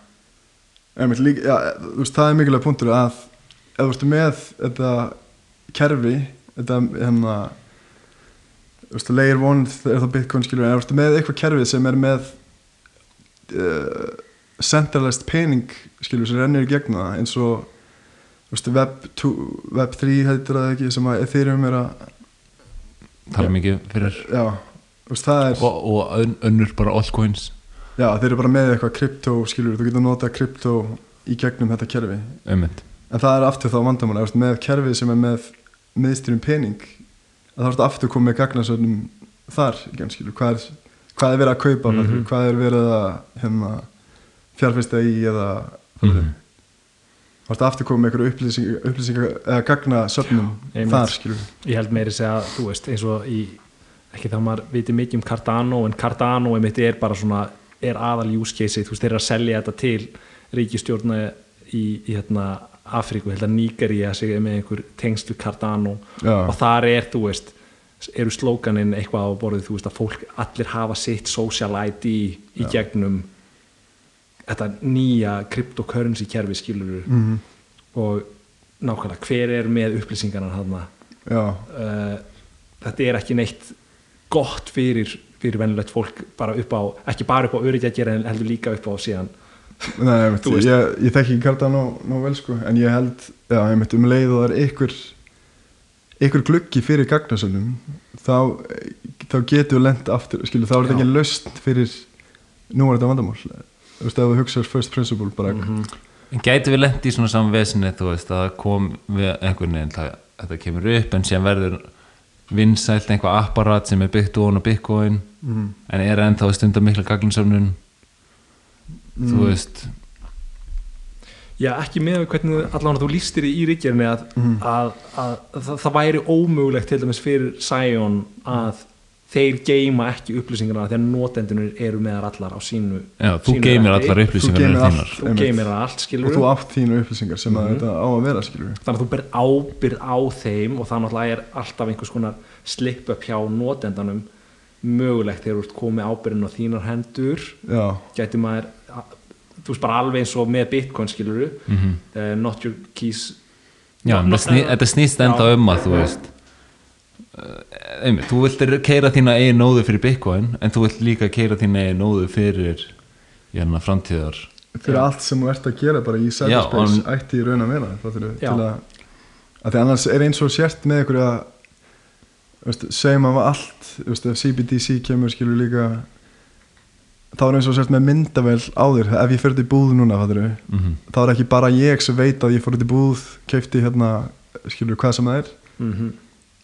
Einmitt, líka, já, veist, það er mikilvæg punktur að ef þú ert með þetta kerfi þetta hérna veist, layer one er það bitcoin skilur en ef þú ert með eitthvað kerfi sem er með uh, centralized pening skilur sem rennir í gegn það eins og veist, web, 2, web 3 heitir það ekki sem að Ethereum er að tala mikið fyrir. Já, veist, er og, og ön- önnur bara altcoins. Já, þeir eru bara með eitthvað krypto skilur, þú getur notað krypto í gegnum þetta kerfi. Ummitt En það er aftur þá vandamála, með kerfið sem er með miðstyrjum pening að það er aftur komið gagnasöfnum þar, ekki skilur, hvað er, hvað er verið að kaupa, mm Mhm. hvað er verið að hérna, fjárfesta í eða mm Mhm. þú veist, aftur komið með einhverju upplýsing, upplýsing eða gagnasöfnum einmitt. þar, skilur. ég held meiri segja, þú veist, eins og í ekki þá maður viti mikið um Cardano en Cardano einmitt er bara svona er aðal use case, þú veist, þeir eru að selja þetta til ríkistjórna í, í hérna Afríku, held að Nígeria sig með einhver tengst við Cardano Já. og þar er, þú veist eru slókanin eitthvað á borðið þú veist að fólk allir hafa sitt social ID í gegnum þetta nýja cryptocurrency kerfi skilur Mm og nákvæmlega hver er með upplýsingarnar hann uh, þetta er ekki neitt gott fyrir, fyrir venjulegt fólk bara upp á, ekki bara upp á öryggi að gera en heldur líka upp á síðan. Nei, ég, ég, ég þekki ekki Cardano nóg vel sko, en ég held já, ég veit, um leið og það er ykkur ykkur gluggi fyrir gagnasöfnum þá, þá getur lent aftur, skilu, þá er þetta ekki laust fyrir nú er þetta vandamál þú veist, ef þú hugsaður first principle bara, Mhm. En gæti við lent í svona saman vesinni þú veist að það kom við einhvern veginn það, þetta kemur upp en síðan verður vinsælt einhvað apparat sem er byggt á bitcoin Mhm. en er ennþá stundar mikla gaglinsöfnun Mm. þú veist Já, ekki með við hvernig allan þú lístir í ríkjörni að, Mhm. að, að, það, það væri ómögulegt til dæmis fyrir Sion að þeir geima ekki upplýsingarna þegar notendunir eru með þar allar á sínu Já, þú rendi. allar upplýsingar geymir allt. þínar þú Einmitt. geymir það allt og skilur þú átt þínu upplýsingar sem að þetta á að vera skilur þannig að þú ber ábyrð á þeim og það náttúrulega er alltaf einhvers konar slip upp hjá notendanum mögulegt þegar þú ert komið ábyrðin á þínar hendur já, gæti maður þú veist bara alveg eins og með bitcoin skilur Mhm. uh, not your keys Já, það sný, þetta snýst enda Já. um að þú veist uh, einmitt, þú vilt keira þína eigin nóðu fyrir bitcoin en þú vilt líka keira þína eigin nóðu fyrir hérna framtíðar fyrir allt sem þú ert að gera bara í cyberspace ætti í raun að vera það Já. til að að því annars er eins og sért með ykkur að segjum að allt veist, ef CBDC kemur skilur líka þá er eins og sért með myndavel á þér ef ég fyrir til búð núna mm -hmm. þá er ekki bara ég sem veit að ég fór til búð keifti hérna skilur hvað sem það er. Mm -hmm.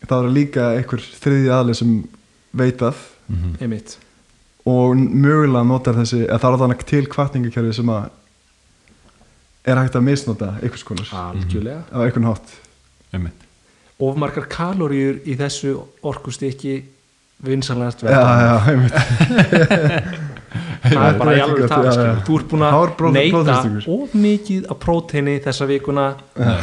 þá er líka einhver þriði aðli sem veit að Mhm. einmitt. Og mögulega notar þessi það er þannig til kvartningakerfi sem að er hægt að misnota einhvers konar. Algjörlega. Á einhvern hátt. Einmitt. Of margar kaloríur í þessu orkustykki vinsanlegast já, já, einmitt það er bara í alveg tala skilur. þú ert búin að neyta of mikið af próteini þessa vikuna.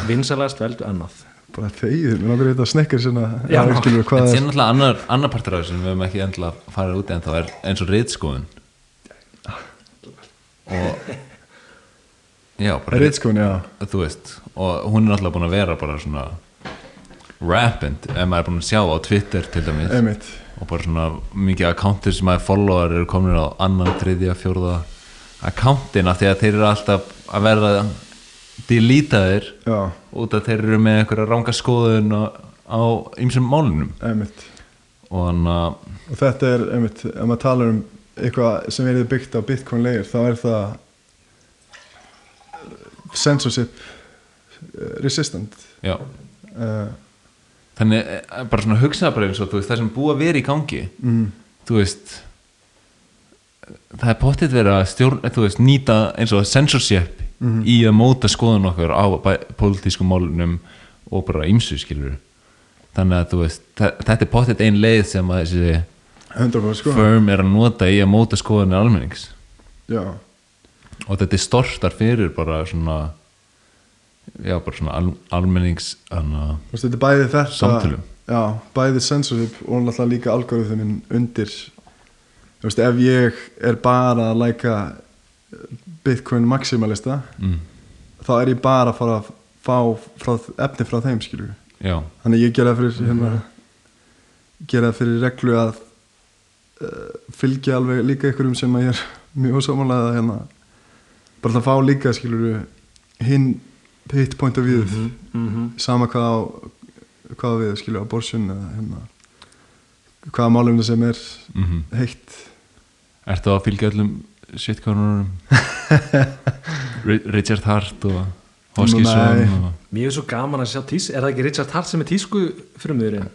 Vinsanlegast veldu annað. Bara þegið, mér langar þetta snekkar já, skilur, En hvað er náttúrulega annar, annar partur af þessu sem við höfum ekki endla farið út í en þá er eins og reyðskoðun og já, bara reytskón, já, þú veist og hún er náttúrulega búin að vera bara svona rampant ef maður er búin að sjá á Twitter til dæmis. Einmitt og bara svona mikið akkántir sem maður followar eru komin á annan, þriðja, fjórða akkántina því að þeir eru alltaf að verða deletaðir já, út að þeir eru með einhverja ranga skoðun á, ýmsum málunum. Einmitt. Og hann að og þetta er, einmitt, ef maður talar um eitthvað sem er byggt á bitcoin layer þá er það censorship eh, resistant. Já, uh, þannig eh, bara svona hugsaða bara eins og veist það sem búið að vera í gangi mm, þú veist það er pottitt verið að stjórn þú veist, nýta eins og censorship Mhm. í að móta skoðun okkar á pólitískum málunum og bara ymsu skilur þannig að þú veist, þe- þetta er pottet ein leið sem að þessi 100% firm er að nota í að móta skoðanir almennings. Já, og þetta er stortar fyrir bara svona já, bara svona al, almennings hana, Þú veist, þetta er bæði þetta Samtölum. já, bæði censorship og náttúrulega líka algoritmin undir. Veist, ef ég er bara að læka Bitcoin maximalista mm, þá er ég bara að fara að fá frá, efni frá þeim skilur já, þannig ég gera fyrir hérna, gera það fyrir reglu að uh, fylgja alveg líka einhverjum sem að ég er mjög ósámálega hérna, bara það fá líka skilur hinn hitt point of view. Mm -hmm. sama hvað á hvað við skilur abortion eða hérna hvaða málumni sem er mm heitt. Ertu að fylgja öllum shitcoinurum Richard Hart og Hoskisson Nei. og Mér er svo gaman að sjá tís Er það ekki Richard Hart sem er tísku frumöðurinn?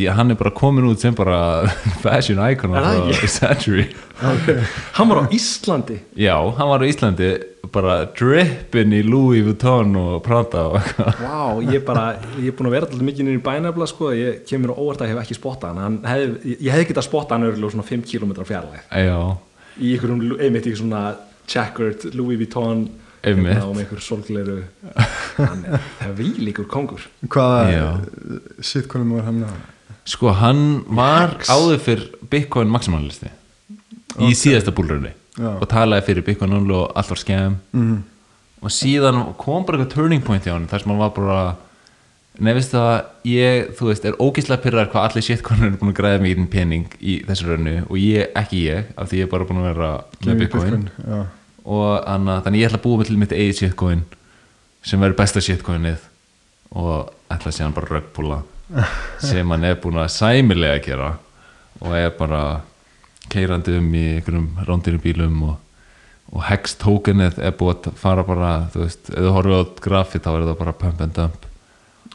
Ég, hann er bara komin út sem bara fashion icon of the century Hann var á Íslandi Já, hann var á Íslandi bara drippin í Louis Vuitton og Prada og eitthvað Vá, ég bara, ég er búin að vera alltaf mikið niður í bænafla sko, ég kemur á óvart að ég hef ekki spottað hann, hann hef, ég hef getað spottað hann örgulega svona 5 km fjarlæg Já, í einhverjum, einmitt í svona checkered Louis Vuitton. Hérna, og með einhver solgleiru hann er, það er vílíkur kongur. Hvaða sitkonum var hann að sko hann var áður fyrr Bitcoin maximalisti í síðasta búlrunni. Já. og talaði fyrir Bitcoin 0 og allt var skemm mm. og síðan kom bara eitthvað turning point í hann þar sem hann var bara nefnist það ég, þú veist, er ógíslega pyrrar hvað allir shitcoinur er búin að græða mikið pening í þessu rauninu og ég, ekki ég af því ég er bara búin að vera með Bitcoin já. Og anna, þannig ég ætla að búa mig til mitt eigið shitcoin sem verður besta shitcoinið. Og ætla síðan bara röggpúla sem hann er búin að sæmilega gera. Og er bara keirandi um í einhverjum rándýrum bílum og, og hex tokenið er búið að fara bara þú veist, ef þú horfið á grafið þá er það bara pump and dump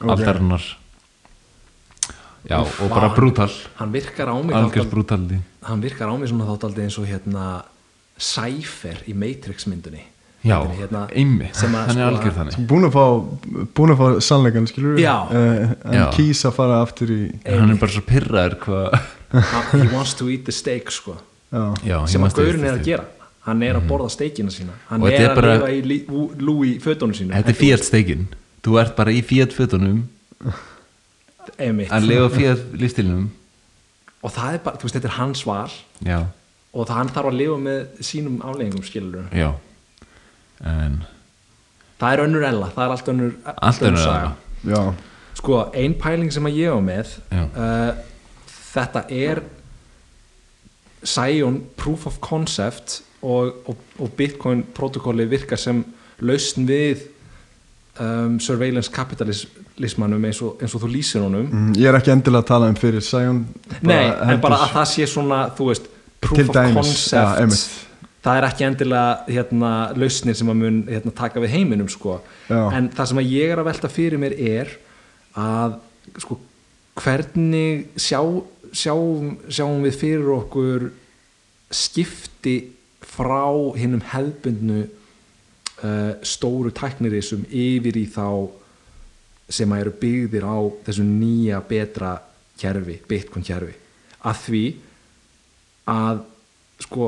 Ok. aldarinnar. Já, Úff, og bara brútal. hann virkar á mig hann virkar á mig svona þáttaldi eins og hérna Cypher í Matrix myndunni já, hérna, að, hann er sko, algjörð þannig. Búin að fá búin að fá sannleikan skilur Já. en Já. kýsa að fara aftur í hann er bara svo pyrraður hann- he wants to eat the steak sko. Já, Já, sem að gaurin er að gera. Hann er að borða steikina sína. Hann er, að bara- lifa í Louis fötunum sínu Þetta er Fiat steikin Þú ert bara í Fiat fötunum. Að lifa Fiat lífstilnum og það er bara, þú veist, þetta er hans val. Já, og það hann þarf að lifa með sínum afleggingum skilur já. En það er önnur ella, það er allt önnur allt það já, sko, ein pæling sem að ég á með uh, þetta er Sion Proof of Concept og, og, og Bitcoin protokolli virkar sem lausn við um, surveillance kapitalismanum eins og, eins og þú lýsir honum. Mm, ég er ekki endilega að tala um fyrir Sion Nei, en bara að það sé svona þú veist, proof of dæmis, concept einmitt. það er ekki endilega hérna, lausnir sem að mun hérna, taka við heiminum sko. En það sem ég er að velta fyrir mér er að sko, hvernig sjá, sjáum, sjáum við fyrir okkur skipti frá hinnum hefðbundnu uh, stóru tæknirisum yfir í þá sem að eru byggðir á þessu nýja betra kerfi, Bitcoin kerfi að því að sko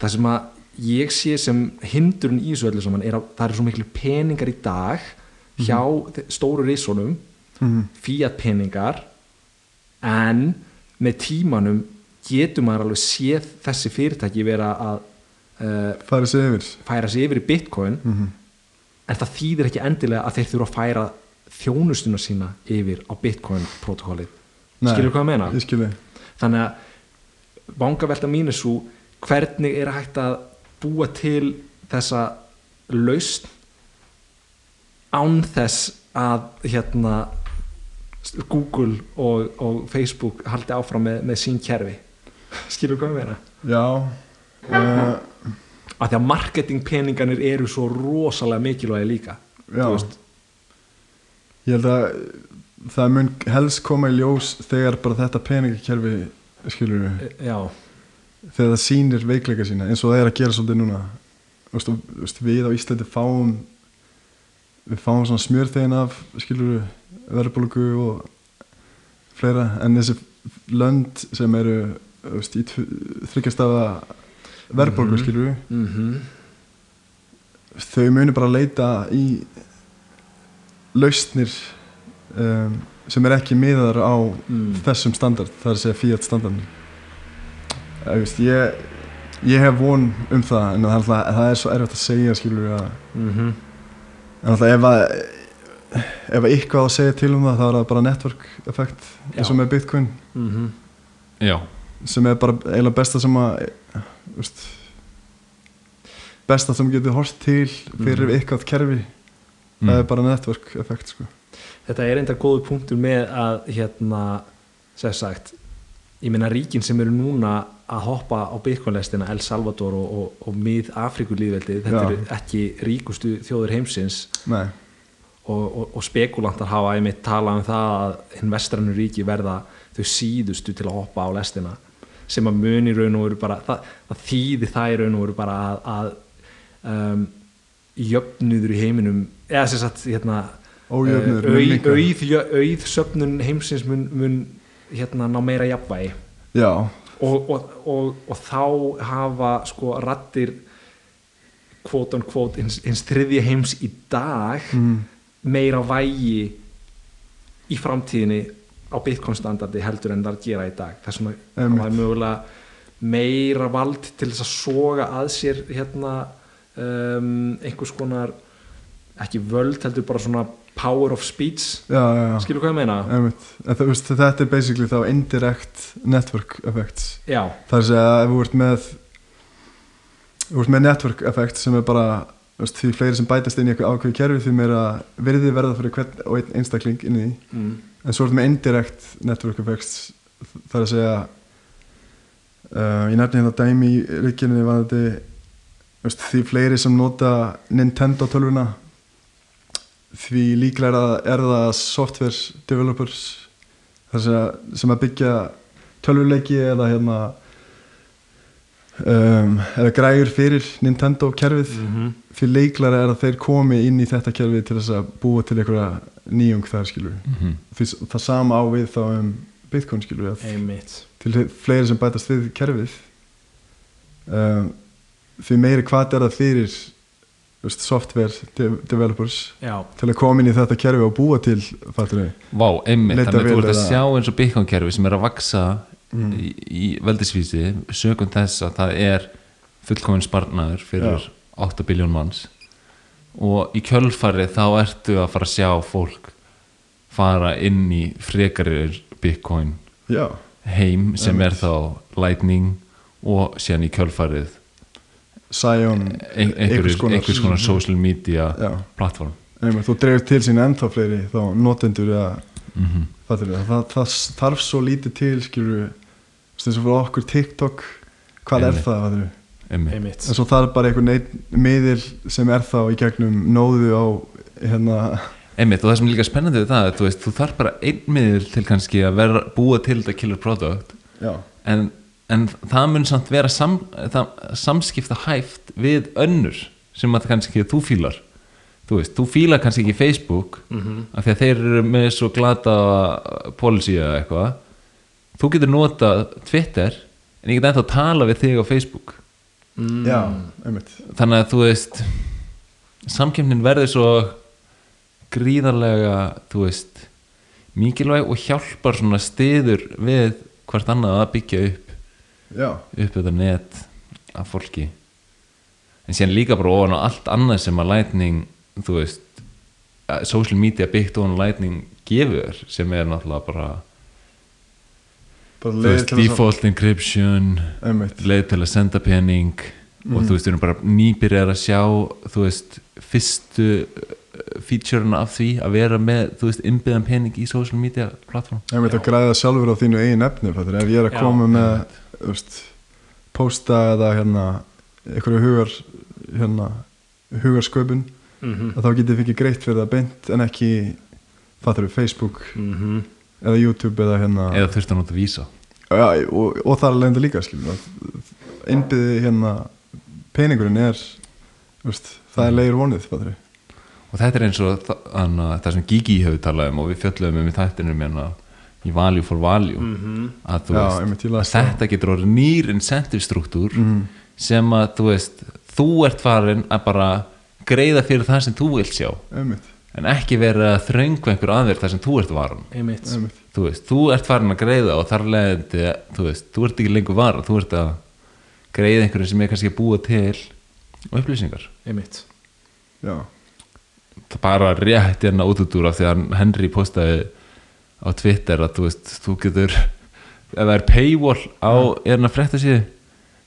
það sem að ég sé sem hindurinn í þessu öllu saman er að það eru svo miklu peningar í dag hjá stóru risonum Mhm. fiat peningar en með tímanum getur maður alveg séð þessi fyrirtæki vera að uh, farið sig yfir færa sig yfir í bitcoin Mhm. en það þýðir ekki endilega að þeir þurfa að færa þjónustuna sína yfir á bitcoin protokollið Nei, skilur hvað að meina? ég skilji þannig að vangavelta mín er svo hvernig er hægt að búa til þessa lausn án þess að hérna Google og, og Facebook haldi áfram með, með sín kerfi? Skilur hvað að meina? já uh, að því að marketingpeninganir eru svo rosalega mikilvægi líka ég held að það mun helst koma í ljós þegar bara þetta peningakerfi skilur við, já, þegar það sýnir veikleika sína eins og það er að gera svolítið núna. Veist, við á Íslandi fáum við fáum svona smjörþegin af skilur verðbólgu og fleira. En þessi lönd sem eru veist, í þryggjastafa verðbólgu Mhm. skilur mm þau munu bara leita í lausnir um, sem er ekki miðar á Mm. þessum standard, það er að segja Fiat standardin ég, veist, ég, ég hef von um það en það er, alltaf, það er svo erfitt að segja skilur að Mhm. en alltaf ef að ef að eitthvað á að segja til um það þá er það bara network effekt eins og með Bitcoin Mhm. já, sem er bara eiginlega besta sem að veist, besta sem getur horst til fyrir Mhm. eitthvað kerfi mm. það er bara network effekt sko. Þetta er enda góðu punktur með að hérna, sem sagt ég meina ríkin sem eru núna að hoppa á Bitcoin-lestina El Salvador og, og, og mið Afrikulíðveldið þetta Já. eru ekki ríkustu þjóður heimsins nei, og, og, og spekulantar hafa einmitt talað um það að hinn vestrannu ríki verða þau síðustu til að hoppa á lestina sem að muni raun og veru bara það, það þýði það í raun og veru bara að, að um, jöfnuður í heiminum eða sem sagt hérna ójöfnur Eh, mun auð, minnka. auð, auð söfnun heimsins mun, mun hérna ná meira jafnvægi já, og, og, og, og þá hafa sko rattir kvót on kvót hins, hins þriðja heims í dag mm, meira vægi í framtíðinni á Bitcoin standardi heldur en það gera í dag þess vegna Einmitt. hafa mögulega meira vald til þess að soga að sér hérna um, einhvers konar ekki völd heldur bara svona power of speech. Skilur hvað ég meina? Veist, þetta er basically þá indirect network effects. Já, það er að ef þú ert með þú ert með network effect sem er bara veist, því fleiri sem bætast inn í eitthvað ákveði kerfi því meira virði verða fyrir hvern og einn einstakling inn í mm. en svo er þetta með indirect network effects það er að segja uh, ég nefni hérna dæmi í veist, því fleiri sem nota Nintendo tölvuna því líklega er, að, það software developers það er að sem að byggja tölvuleiki eða hérna um, eða grægur fyrir Nintendo kerfið. Mm því leiklara er að þeir komi inn í þetta kerfi til þess að búa til einhverja nýjung þar skilur Mhm. því það sama á við þá um Bitcoin skilur að einmitt. til fleiri sem bætast við kerfið um, því meiri hvað er það fyrir veist, software de developers Já, til að koma inn í þetta kerfi og búa til fattur við Vá, einmitt, þannig að þú ert að sjá eins og Bitcoin-kerfi sem er að vaksa Mm. í, í veldisvísi sögum þess að það er fullkominn sparnaður fyrir 8 biljón manns. Og í kjölfarið þá ertu að fara að sjá fólk fara inn í frekari Bitcoin já, heim sem er Einmitt. þá Lightning og síðan í kjölfarið Sion ein, einhvers, einhvers konar social media já, plattform einmitt, þú dreifir til sín ennþá fleiri þá notendur eða mm fattur við, það, það þarf svo lítið til skilur við eins og fyrir okkur TikTok hvað er Einmitt. það fattur við einmitt. en svo þarf bara einhvern einn miðil sem er þá í gegnum nóðu á hérna. Einmitt og það sem er líka spennandi við það er, þú, veist, þú þarf bara einn miðil til kannski að vera, búa til þetta killer product. Já, en, en það mun samt vera sam, það, samskipta hæft við önnur sem að kannski þú fílar. Þú veist, þú fílar kannski ekki Facebook mm af því að þeir eru með svo glata policy eða eitthvað. Þú getur notað Twitter en ég get ennþá að tala við þig á Facebook. Mm. já, einmitt. Þannig að þú veist samkjöfnin verður svo gríðarlega þú veist mikilvæg og hjálpar svona stiður við hvert annað að byggja upp já, upp þetta net af fólki. En síðan líka bara ofan á allt annað sem að Lightning þú veist social media byggt ofan Lightning gefur sem er náttúrulega bara þú veist, til að default encryption leið til að senda pening og þú veist, við erum bara nýbyrjar að sjá þú veist, fyrstu featureina af því að vera með, þú veist, innbyggðan pening í social media plattform einmitt að græða sjálfur á þínu eigin efni fattur, ef ég er að Já, koma með þú veist, posta eða hérna einhverju hugar hérna, hugarsköpun mm að þá getið þið fengið greitt fyrir það beint en ekki fattur við Facebook -hmm. eða YouTube eða hérna eða þurft að nota vísa Já, og, og það er leiðandi líka skilur innbyði hérna peningurinn er veist, það er leir vonið fattur við og þetta er eins og þa- þannig að það sem Gigi hefur talað um og við fjöllum um í þættinum hérna í value for value. Mhm. að þú Já, veist, ég að þetta getur orðið nýr incentive struktúr Mhm. sem að þú veist þú ert farin að bara greiða fyrir það sem þú vilt sjá. Einmitt, en ekki vera að þröngu einhver aðeir þar sem þú ert varan einmitt. Einmitt. Þú veist, þú ert farin að greiða og þar leðandi, þú veist, þú ert ekki lengur varan þú ert að greiða einhverju sem er kannski að búa til upplýsingar. Einmitt. Já, það bara rétt hérna út út úr af því að Henry postaði á Twitter að þú veist, þú getur ef það er paywall á erna frétta síðu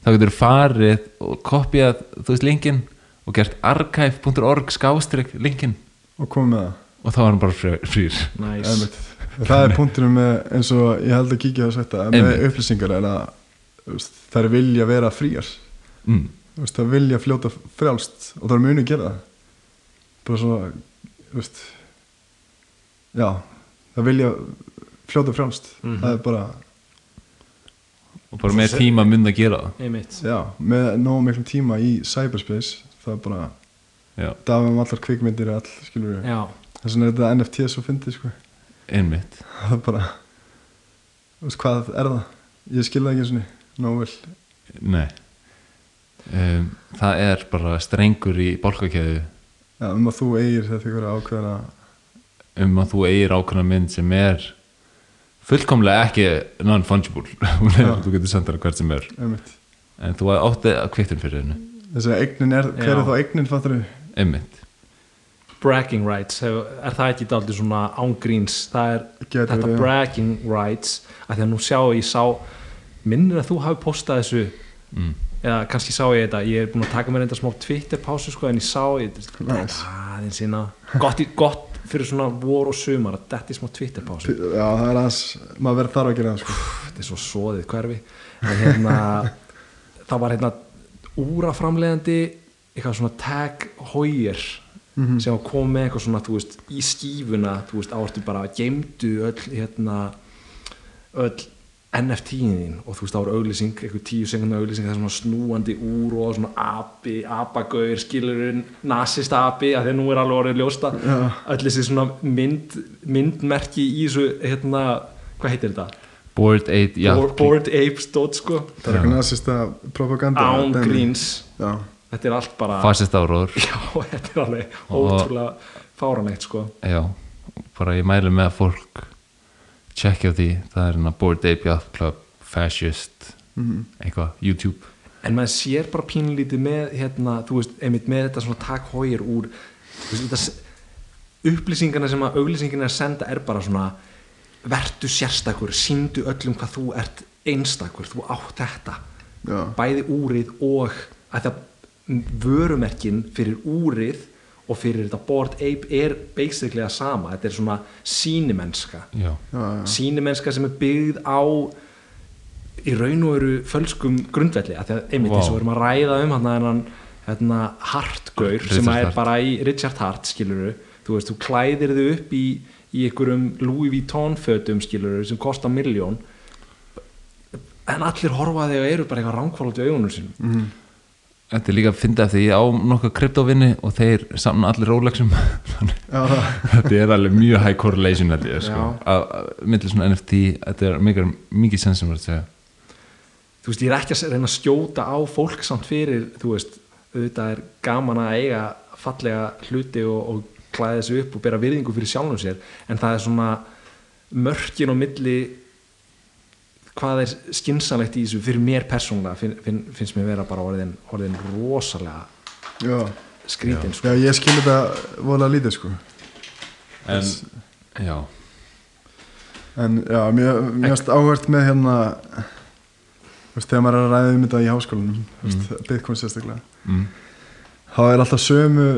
þá getur farið og kopjað, þú veist, linkin og gert archive.org skástrík linkin og komið með það. Og þá er hann bara frýr, Einmitt. Það er punkturinn með eins og ég held að kíkja að sagt að með upplýsingar er að veist, þær vilja vera fríar mm. Það vilja fljóta frjálst og það er muni að gera það. Bara svo þú veist, já það vilja fljóta frjálst Mhm. það er bara, og bara með tíma mun að gera það. Einmitt. Já, með nóg miklum tíma í cyberspace það er bara, já, það um allar kvikmyndir all, skilur við, já, þess vegna er þetta NFT svo fyndið, sko, einmitt. Það er bara veist, hvað er það? Ég skil það ekki eins og nóg vel. Nei. Um, það er bara strengur í bálkakæðu já, um að þú eigir þetta ykkur ákveðina um að þú eigir ákveðna mynd sem er fullkomlega ekki non-fungible. Þú getur sendað hvert sem er. Einmitt. En þú átti að kvittin fyrir hennu þess að eignin er, hver Já. er þá eignin fattur við einmitt. Bragging rights. Hef, er það ekki daldið svona ángríns? Það er Gæti þetta já. bragging rights að því að nú sjá ég sá minnir að þú hafi postað þessu? Mm. eða kannski sá ég þetta. Ég er búin að taka mér enda smá Twitter pásu sko, en ég sá ég Nice. aðeins sína gott, í- gott fyrir svona vor og sumar að er smá Twitter pásu já, það er aðeins, maður verður þarf það sko. þetta er svo svoðið hverfi en hérna það var hérna úraframlegandi eitthvað svona tag Hoyer Mhm. sem kom með eitthvað svona þú veist, í skífuna þú veist, áortu bara geimdu öll hérna öll NFT-in þín og þú veist, það var auglýsing eitthvað tíu sekundar auglýsing, það er svona snúandi úr og svona api, apagaur skilurinn, nasista api að að nú er alveg orðið ljósta öll þessi svona mynd, myndmerki í þessu, hérna, hvað heitir þetta? Bored Ape já, Bored, Bored Apes dot sko. Það er eitthvað nazista propaganda án gríns. Já, þetta er allt bara fasist áróður. Já, þetta er alveg Og- ótrúlega fáranlegt sko. Já, bara ég mæli með að fólk checkja á því það er hérna Bored Ape Yacht Club Fascist, Mhm. eitthvað YouTube. En maður sér bara pínlítið með hérna, þú veist, einmitt með þetta svona takk hógir úr þú veist, þetta upplýsingarna sem að auglýsingarna er senda er bara svona vertu sérstakur, síndu öllum hvað þú ert einstakur, þú átt þetta. Já, bæði úrið og að það vörumerkin fyrir úrið og fyrir þetta board ape er basically að sama, þetta er svona sýnimennska já, já, já. sýnimennska sem er byggð á í raun og veru fölskum grundvelli, að því að einmitt Vá. eins og við erum að ræða um hann hérna, hérna Hartgaur Richard sem er Hart. bara í Richard Hart skiluru, þú veist, þú klæðir þau upp í, í einhverjum Louis Vuitton fötum skiluru sem kosta miljón en allir horfa þig og eru bara eitthvað ránkválut í augunum sínum Mhm. Þetta er líka að finna ég á nokkuð kryptovinni og þeir saman allir Rolexum þetta er alveg mjög high correlation held ég, sko. Já. að, millir svona NFT þetta er mikið, mikið sens sem var að segja þú veist, ég er ekki að reyna að skjóta á fólk samt fyrir, þú veist auðvitað er gaman að eiga fallega hluti og, og klæða þessu upp og bera virðingu fyrir sjálfum sér en það er svona mörkin á milli hvað er skinsanlegt í þessu fyrir mér persónulega finn, finn, finnst mér vera bara orðin, orðin rosalega já, skrítin sko. já, ég skil þetta voðalega lítið sko. En, já, en já, mér mér finnst áhvert með hérna veist, þegar maður er að ræða um þetta í háskólanum mm. Bitcoin sérstaklega mm, þá er alltaf sömu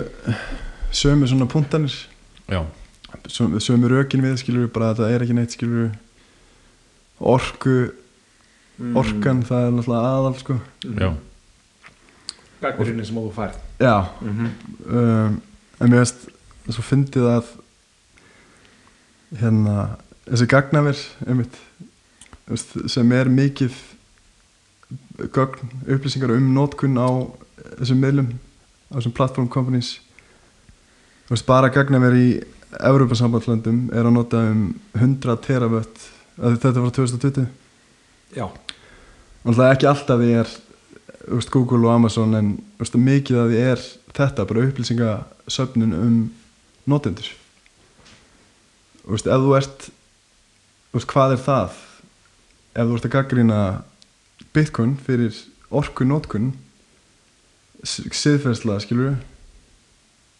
sömu svona puntanir já. Sömu, sömu rökin við skilur bara að þetta er ekki neitt skilur orku Mm. orkan það er náttúrulega aðal sko. Já, Gaggurinni sem þú færð já, mm -hmm. um, en mér finnst svo fyndið að hérna þessi gagnaver einmitt, veist, sem er mikið gögn, upplýsingar um nótkun á þessum miðlum á þessum platform companies. Veist, bara gagnaver í Evrópasambandlöndum er að nota um 100 teravött að þetta var 2020 já, Náttúrulega ekki alltaf því er veist, Google og Amazon en veist, mikið af því er þetta bara upplýsingasöfnun um notendur. Þú veist, ef þú ert þú veist, hvað er það? Ef þú ert að gaggrýna Bitcoin fyrir orku notkun siðferðslega, skilur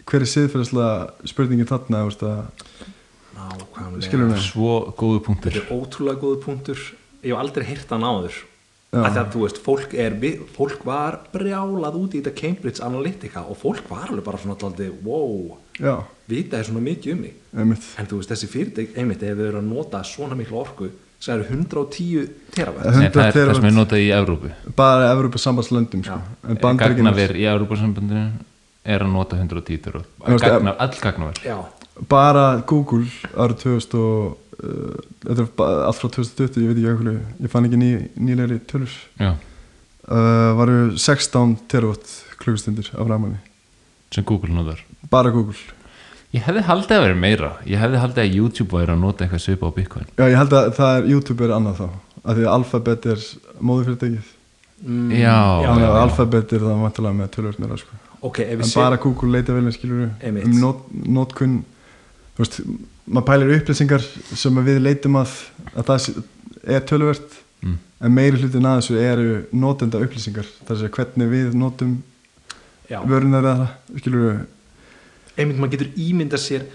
hver er siðferðslega spurningin þarna, þú veist, að nákvæmlega. Svo góðu punktur. Þetta er ótrúlega góðu punktur. Ég hef aldrei heyrt hann af því að þú veist, fólk, er, vi- fólk var brjálað út í þetta Cambridge Analytica og fólk var alveg bara svona alltaf wow, já, vita er svona mikið um mig. Einmitt. En þú veist, þessi fyrirtæk, einmitt, ef við erum að nota svona miklu orku, sem eru 110 teravætt það er 100 það sem er terawatt. notað í Evrópu. Bara Evrópasambandslöndum, sko. Já. en Bandaríkjunum Gagnaver í Evrópusambandinu er að nota 110 terawatt. Þú veist, Gagna, all gagnaver bara Google árið 2000 og uh, allt frá 2020, ég veit ekki eitthvað ég fann ekki ný, nýlegri tölur. Já, uh, varu 16 terawatt klukkustundir af rafmagni. Sem Google notar? Bara Google. Ég hefði haldið að vera meira. Ég hefði haldið að YouTube væri að nota eitthvað svipa á Bitcoin. Já, ég held að það er YouTube er annað þá af því að Alphabet er móðufyrirtækið mm, Já, já. Alphabet er það vantilega með meira sko. ok, ef við en séum bara Google leita vel með skilur um not, notkun þú veist, maður pælir upplýsingar sem að við leitum að, að það er tölvöld Mm. en meiri hlutin að þessu eru notenda upplýsingar. Þar sé hvernig við notum já, vörunar eða það skilur við einmitt maður getur ímynda sér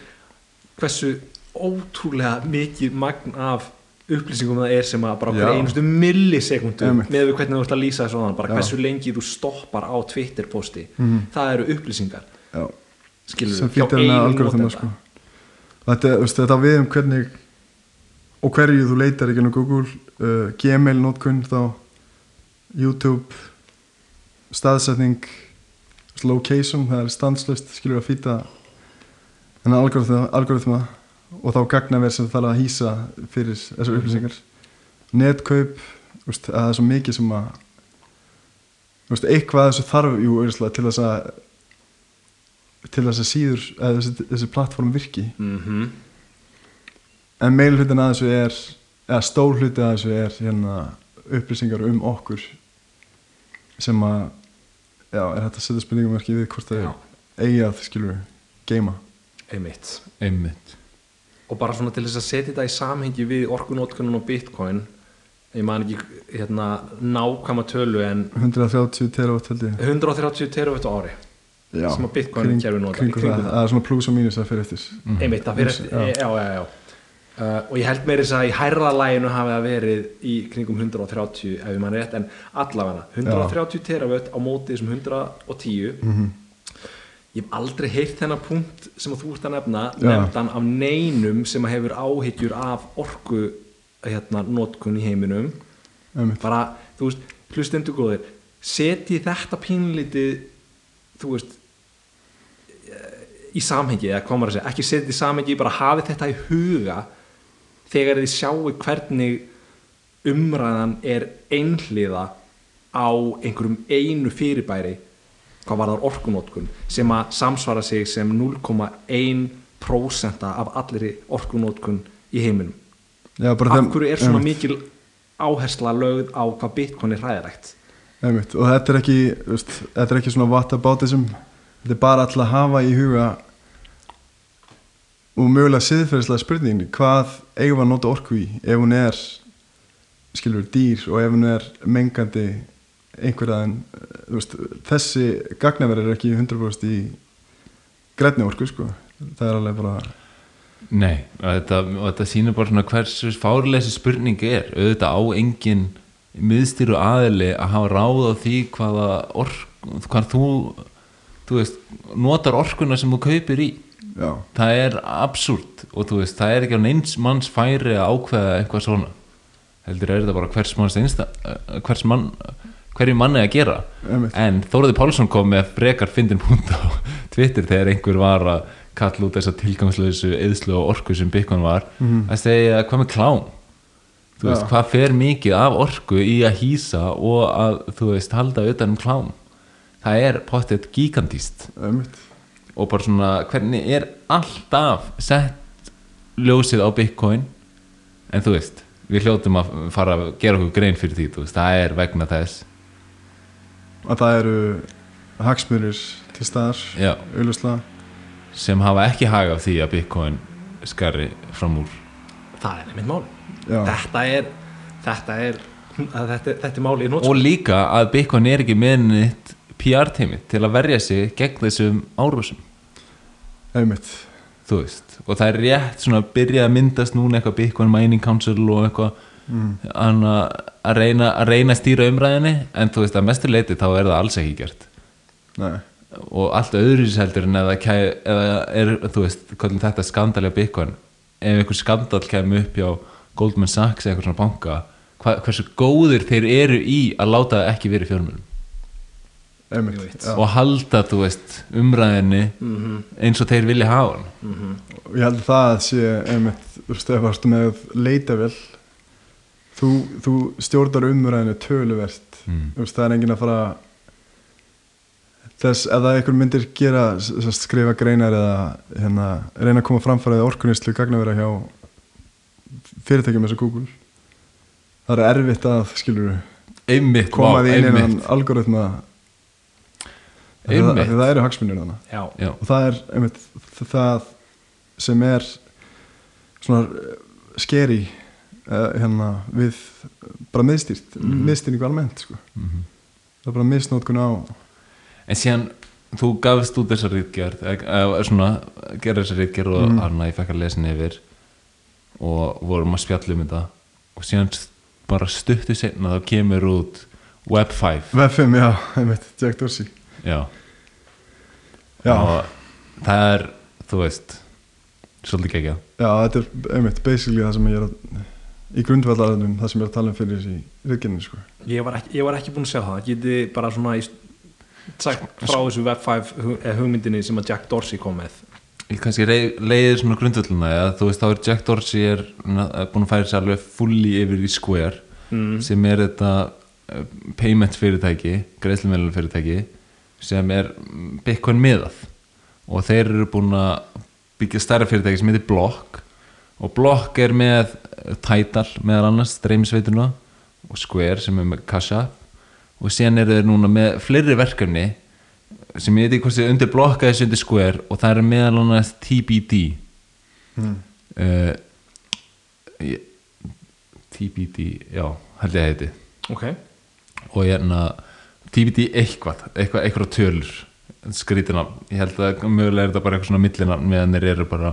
hversu ótrúlega mikið magn af upplýsingum það er sem að bara hver einustu millisekundu með við hvernig þú ert að lýsa þessu bara Já. hversu lengi þú stoppar á Twitter posti Mhm. það eru upplýsingar. Já, skilur við, fýttir henni algoritma sko. Þetta, þetta við um hvernig og hverju þú leitar ekki um Google uh, Gmail notkun þá YouTube staðsetning location, það er stanslust skilur að fýta henni algoritma, algoritma og þá gagnaver sem það þarf að hýsa fyrir þessar upplýsingar. Netkaup það er svo mikið sem að eitthvað þessu þarf jú, til þess að til þess að síður eða þessi, þessi plattform virki. Mm -hmm. en meil hlutin að þessu er eða stór hluti að þessu er hérna upplýsingar um okkur sem að já, er hægt að setja spurningamerki við hvort það er eigi að skilur geima einmitt. Einmitt. Og bara svona til þess að setja þetta í samhengi við orkunótkunum og bitcoin ég man ekki hérna nákvæma tölu en 130 terawatt held ég. 130 terawatt á ári já, sem að Bitcoin kerfi notar, í kringu það, það. er svona plus og mínus að fyrir eftir Mhm. einmitt, það fyrir eftir, já, já, já, já. Uh, og ég held meiri þess að í hærra læginu hafi það verið í kringum 130 ef ég mann rétt, en allavega 130 teravött á móti þessum 110 Mhm. ég hef aldrei heyrt þennan punkt sem að þú ert að nefna nefndan af neinum sem að hefur áhyggjur af orku hérna, notkun í heiminum Einmitt. bara, þú veist, hlustendur góðir setji þetta pínlítið þú veist í samhengi, eða maður að segja ekki setja þetta í samhengi, bara hafi þetta í huga þegar þið sjáu hvernig umræðan er einhliða á einhverjum einu fyrirbæri hvað var þar orkunótkun sem að samsvara sig sem 0,1% af allir orkunótkun í heiminum. Af hverju er svona mikil áhersla lögð á hvað bitcoin er hræðilegt Einmitt, og þetta er ekki veist, þetta er ekki svona whataboutism þetta er bara alltaf að hafa í huga og mögulega siðferðislega spurningin hvað eigum að nota orku í? Ef hún er skilur dýr og ef hún er mengandi einhverja en þú veist, þessi gagnaverð er ekki 100% í grænni orku sko. Það er alveg bara Nei, og þetta, þetta sýnir bara hversu fárleysi spurning er. Auðvitað á engin miðstýru aðili að hafa ráð á því hvaða ork, hvað þú þú veist, notar orkuna sem þú kaupir í. Já, það er absúrt og þú veist, það er ekki á neins manns færi að ákveða eitthvað svona. Heldur er þetta bara hvers manns einsta, eh, hvers mann hverju manni að gera. Einmitt. en Þóraði Pálsson kom með frekar fyndin punkt á Twitter þegar einhver var að kalla út þessa tilgangslösu eðslu og orku sem Bitcoin var. Að segja hvað með klám þú veist, Já. hvað fer mikið af orku í að hýsa og að þú veist, halda utan um klám? Það er pottet gigantíst einmitt. Og bara svona hvernig er alltaf sett ljósið á Bitcoin? En þú veist, við hljótum að fara að gera okkur grein fyrir því, þú veist, það er vegna þess. Að það eru hagsmunir til staðar auðvitað sem hafa ekki hag af því að Bitcoin skari fram úr. Það er einmitt mál. Þetta er þetta er, þetta, þetta er máli í nót og líka að Bitcoin er ekki með nýtt PR-teimi til að verja sig gegn þessum árásum. Einmitt. Þú veist, og það er rétt svona að byrja að myndast núna eitthvað Bitcoin Mining Council og eitthvað mm. að, að, reyna, að reyna að stýra umræðinni en þú veist að mestu leiti þá er það alls ekki gert. Nei. og allt öðru heldur en eða, kæ, eða er, þú veist, hvernig þetta skandali á Bitcoin ef einhver skandal kemur upp hjá Goldman Sachs eða eitthvað svona banka hva, hversu góður þeir eru í að láta það ekki verið fjármjölum og halda, þú veist, umræðinni Mhm. eins og þeir vilja hafa hann og ég held að það sé einmitt, þú veist, ef varstu með leitavel þú, þú stjórnar umræðinu töluvert. Mm. þú veist, það er enginn að fara þess, ef það einhver myndir gera skrifa greinar eða hérna, reyna að koma framfæraði orkunislu gagnavera hjá fyrirtækjum eins og Google það er erfitt að, skilur einmitt, koma því inn einmitt, algoritma það, Einmitt. því það eru hagsmunir þannig já, já, og það er einmitt það sem er svona eh, skeri uh, hérna við bara miðstýrt, mm Mhm. miðstýringu almennt sko. mhm það er bara misnótkun á En síðan, þú gafst út þessa rítgerð, eða svona, gerði þessa rítgerð og Mm. hann að ég fekk að lesa yfir og vorum að spjalla um þetta. Og síðan bara stuttu setna þá kemur út Web 5 Vef5, já, einmitt, Jack Dorsey. Já, já, og það er, þú veist, svolítið geggjað. Já, þetta er einmitt basically það sem ég er að í grundvallarðunum, það sem ég er að tala um fyrir þessi riðgenni sko. ég var, ekki, ég var ekki búin að sjá það. Geti bara svona í, sagt frá þessu Web 5 hu- eh, hugmyndinni sem að Jack Dorsey kom með Ég kannski leiðir svona grundvölduna að þú veist, þá er Jack Dorsey er, búin að færa sér alveg fulli yfir í Square mm. sem er þetta uh, payment fyrirtæki, greiðslumælun fyrirtæki sem er Bitcoin miðað. Og þeir eru búin að byggja stærra fyrirtæki sem heitir Block. Og Block er með Tidal meðal annars, streymisveituna og Square sem er með Cash App. Og síðan eru þeir núna með fleiri verkefni sem ég veit ekki hvort þið undir Block eða þessi undir Square og það er meðal annars TBD mm. uh, ég- TBD, já, held ég að heiti. Ok, og hérna TBD eitthvað, eitthvað, eitthvað tölur. Skrítina, ég held að mögulega er þetta bara eitthvað svona millina meðan þeir eru bara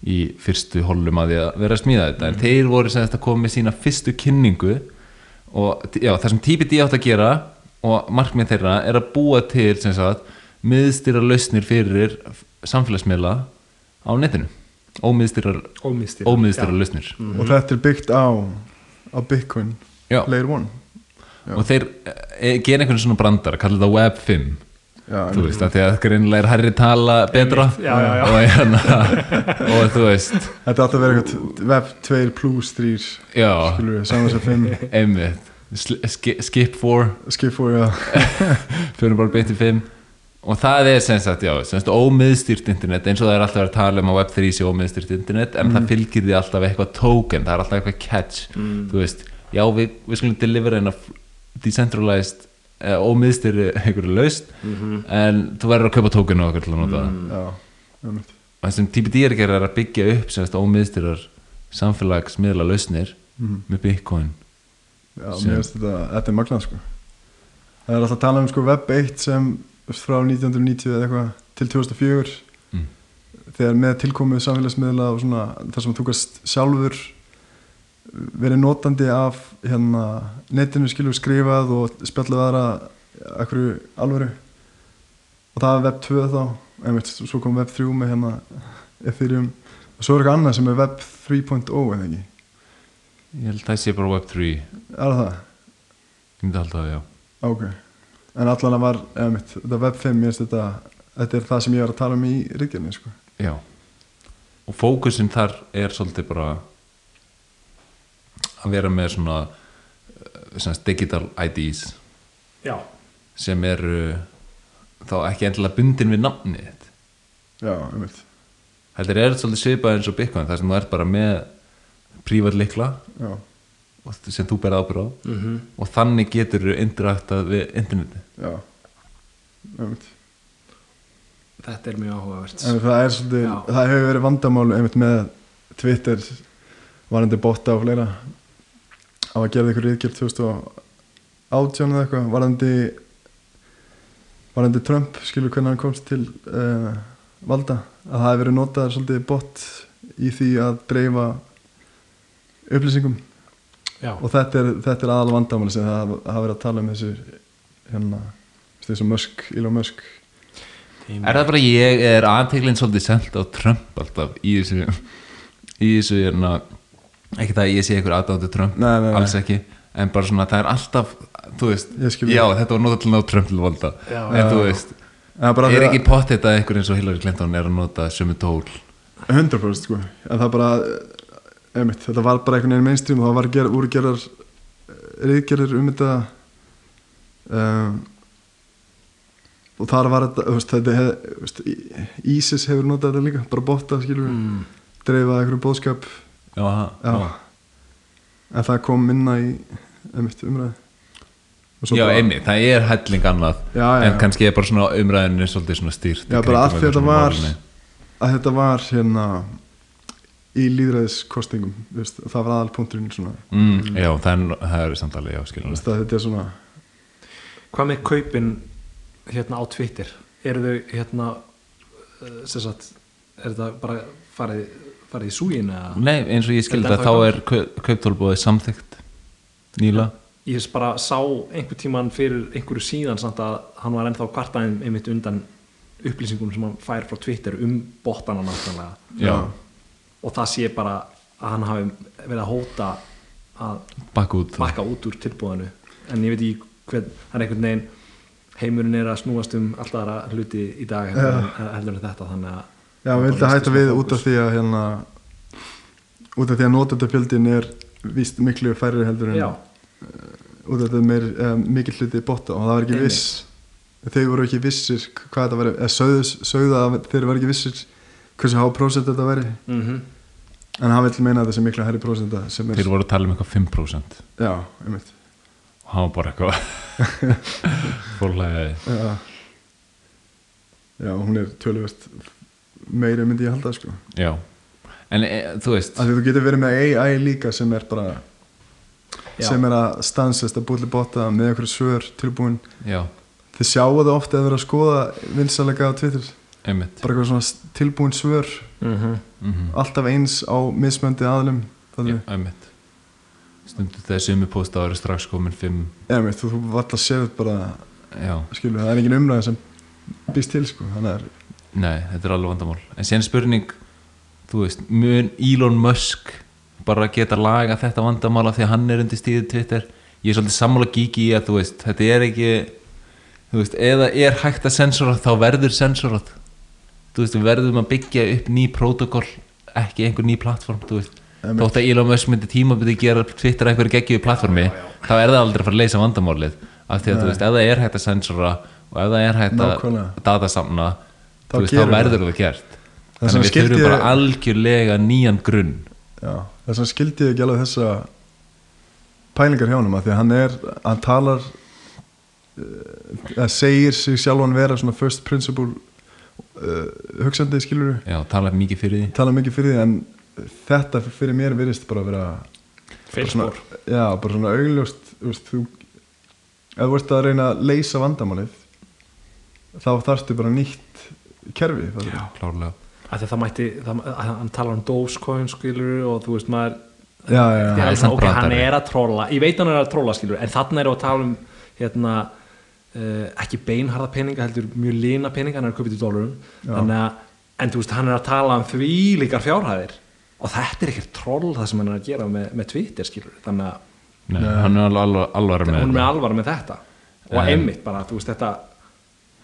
í fyrstu holum að því að vera að smíða þetta, en þeir voru sem þetta komið sína fyrstu kynningu. Og já, það sem TBD átt að gera og markmið þeirra er að búa til sem sagt, miðstýra lausnir fyrir samfélagsmiðla á netinu. Ómiðstýrar ómiðstýra ómiðstýrar lausnir. Og þetta er byggt á á Bitcoin Já. Layer 1 Já. og þeir e, gera einhvern svona brandar kalla þetta Web 5 já, þú veist, að því að greinilega er herri tala betra. Já, já, já. Og, hérna, og þú veist. Þetta átti að vera eitthvað Web 2 plus 3 já, skilur við, saman sem 5 einmitt Sl- ski- skip 4 skip 4, já. Fyrir bara beint í 5 og það er sem sagt, já, sem sagt ómiðstýrt internet eins og það er alltaf að tala um að Web 3 sé ómiðstýrt internet, en það fylgir því alltaf eitthvað token, það er alltaf eitthvað catch þú veist, já, við, við skulum deliver eina decentralized eh, ómiðstýri einhverju laust en þú verður að kaupa token og okkur til að nota það. Einmitt. og sem að gera er að byggja upp sem sagt ómiðstýrar samfélagsmiðla lausnir Mhm. með Bitcoin Já, Sem- mér finnst þetta, þetta er magnað sko. Það er alltaf að tala um sko Web 1 sem frá 1990 eða eitthvað til 2004 Mm. þegar með tilkomið samfélagsmiðla og svona þar sem þú gast sjálfur verið notandi af hérna netinu skilur skrifað og spjallað aðra akkur alvöru. Og það er Web 2 þá einmitt, svo kom Web 3 með hérna Ethereum. Og svo er eitthvað annað sem er Web 3.0 eða ekki ég held að það sé bara Web 3 ég er það það? myndi halda það, já. Ok, en allan að var eða mitt, þetta Web 5, ég veist þetta þetta er það sem ég var að tala um í ríkjarni sko. Já. Og fókusin þar er svolítið bara að vera með svona eh, sem sagt, digital IDs já, sem eru þá ekki endilega bundin við nafnið þitt. Já, einmitt. Þetta er svolítið svipað eins og Bitcoin þar sem þú ert bara með prívat likla já, sem þú berð ábyrð á. Mhm. og þannig getur þú interaktað við interneti já. Einmitt. Þetta er mjög áhugavert. En það er svolítið, Já. það hefur verið vandamál einmitt með Twitter varandi botta og fleira. Á að gera ykkur ríðgjörð 2018 eða eitthvað varandi varandi Trump skilur hvernig hann komst til uh, valda. Að það hefur verið notað svolítið bot í því að dreifa upplýsingum. Já, og þetta er, þetta er aðal vandamáli sem það hafa verið að tala um þessu hérna, þessu Musk, Elon Musk. Er það bara ég er aðteglinn svolítið sent á Trump alltaf í þessu í þessu hérna ekki það að ég sé einhver aðdáttu Trump Nei, nei, nei. alls ekki, en bara svona það er alltaf þú veist, já þetta var notað til að ná Trump til valda Já. en þú veist, bara er að- ekki pott þetta einhver eins og Hillary Clinton er að nota sömu tól? 100% sko. En það bara einmitt, þetta var bara einhvern veginn mainstream og það var ger, voru gerar reyðgerir um þetta um, og þar var þetta, veist, þetta hef, veist, ISIS hefur notað þetta líka bara botta, skilur við, mm. dreifa einhverjum bóðskap já, ha- já. en það kom minna í einmitt umræði já einmitt, það er helling annað Já, já, en kannski er bara svona umræðinu svolítið svona stýrt Já, bara eitthvað þetta var að þetta var hérna í líðræðiskostingum þú veist, það var aðal punkturinn svona mm, já, það er, það er samtalið, já, Þú skiljum veist, að þetta er svona hvað með kaupin hérna á Twitter? Eru þau hérna eh, sem sagt, er þetta bara farið, farið í súgin eða? Nei, eins og ég skildi að þá er kau- kauptólbúið samþykkt nýla ég bara sá einhver tíman fyrir einhverju síðan samt að hann var ennþá kvartaðin einmitt undan upplýsingum sem hann fær frá Twitter um botana náttúrulega. Já, og það sé bara að hann hafi verið að hóta að bakk út bakka út úr tilbúðinu en ég veit ekki hvern, það er einhvern veginn heimurinn er að snúast um alltaf aðra hluti í dag heldur, en, heldur en þetta þannig að Já, við vildum hætta við út af því að hérna út af því að notendafjöldin er víst miklu færri heldur en já, út af þetta er meir, eh, mikil hluti botta og það var ekki Einmitt. viss þeir voru ekki vissir hvað þetta væri eða sögðu, sögðu að þeir voru ekki vissir hversu há prósent þetta væri? Mm en hann vil meina að hærri prósenta sem er, Þeir voru að tala um eitthvað 5% já, einmitt. Og hann var bara eitthvað fórlæði já, já, hún er töluvert meiri myndi ég halda sko. Já, en e, þú veist af því þú getur verið með AI líka sem er bara Já. sem er að stansast að búið til botta með einhverju svör tilbúin. Já, þið sjáu það ofta að vera að skoða vinsalega á Twitter einmitt. Bara eitthvað svona tilbúin svör. -hmm. mm alltaf eins á mismöndi aðlum einmitt. Stundu þegar sumi posta ári strax komin 5 eða mitt, þú, þú vall að séð bara, Já, skilur, það er engin umræði sem býst til, sko, að nei, þetta er alveg vandamál. En síðan spurning, þú veist mun Elon Musk bara geta laga þetta vandamál af því að hann er undir stíðið Twitter? Ég er svolítið sammála gíki í að þú veist, þetta er ekki þú veist, eða er hægt að sensorat þá verður sensorat þú veist, við verðum að byggja upp ný prótokoll, ekki einhver ný plattform, þú veist. Þótt að Elon Musk myndi tímabiti gera Twitter að einhverju geggjöðu plattformi þá er það aldrei að fara að leysa vandamálið. Af því að þú veist, ef það er hægt að sensora og ef það er hægt að datasamna þú veist, þá verður það. gert. Það þannig að við þurfum bara algjörlega nýjan grunn. Já, þess vegna skildi ég ekki alveg þessa pælingar hjá honum að því að hann er, hann talar uh, eða segir sig sjálfan vera svona first principle uh, hugsandi, skilur já, tala mikið fyrir því. Tala mikið fyrir því en þetta fyrir mér virðist bara að vera feilspor. Já, bara svona augljóst þú veist, þú ef þú ert að reyna að leysa vandamálið þá þarftu bara nýtt kerfi það, Já. klárlega. Að það mætti, það, að hann talar um Dogecoin skilur og þú veist maður já, já, Já, já, það er svona, ok, hann er að trolla. Ég veit hann er að trolla skilur en þannig er að tala um hérna, ekki beinharða peninga heldur mjög lina peninga, hann er köpa til dólarum. En þú veist, hann er að tala um því líkar fjárhæðir. Og þetta er ekkert troll það sem hann er að gera með, með Twitter skilur, þannig að Nei, hann er alveg, alveg hún er með með alvar með þetta. Og En- einmitt bara, þú veist, þetta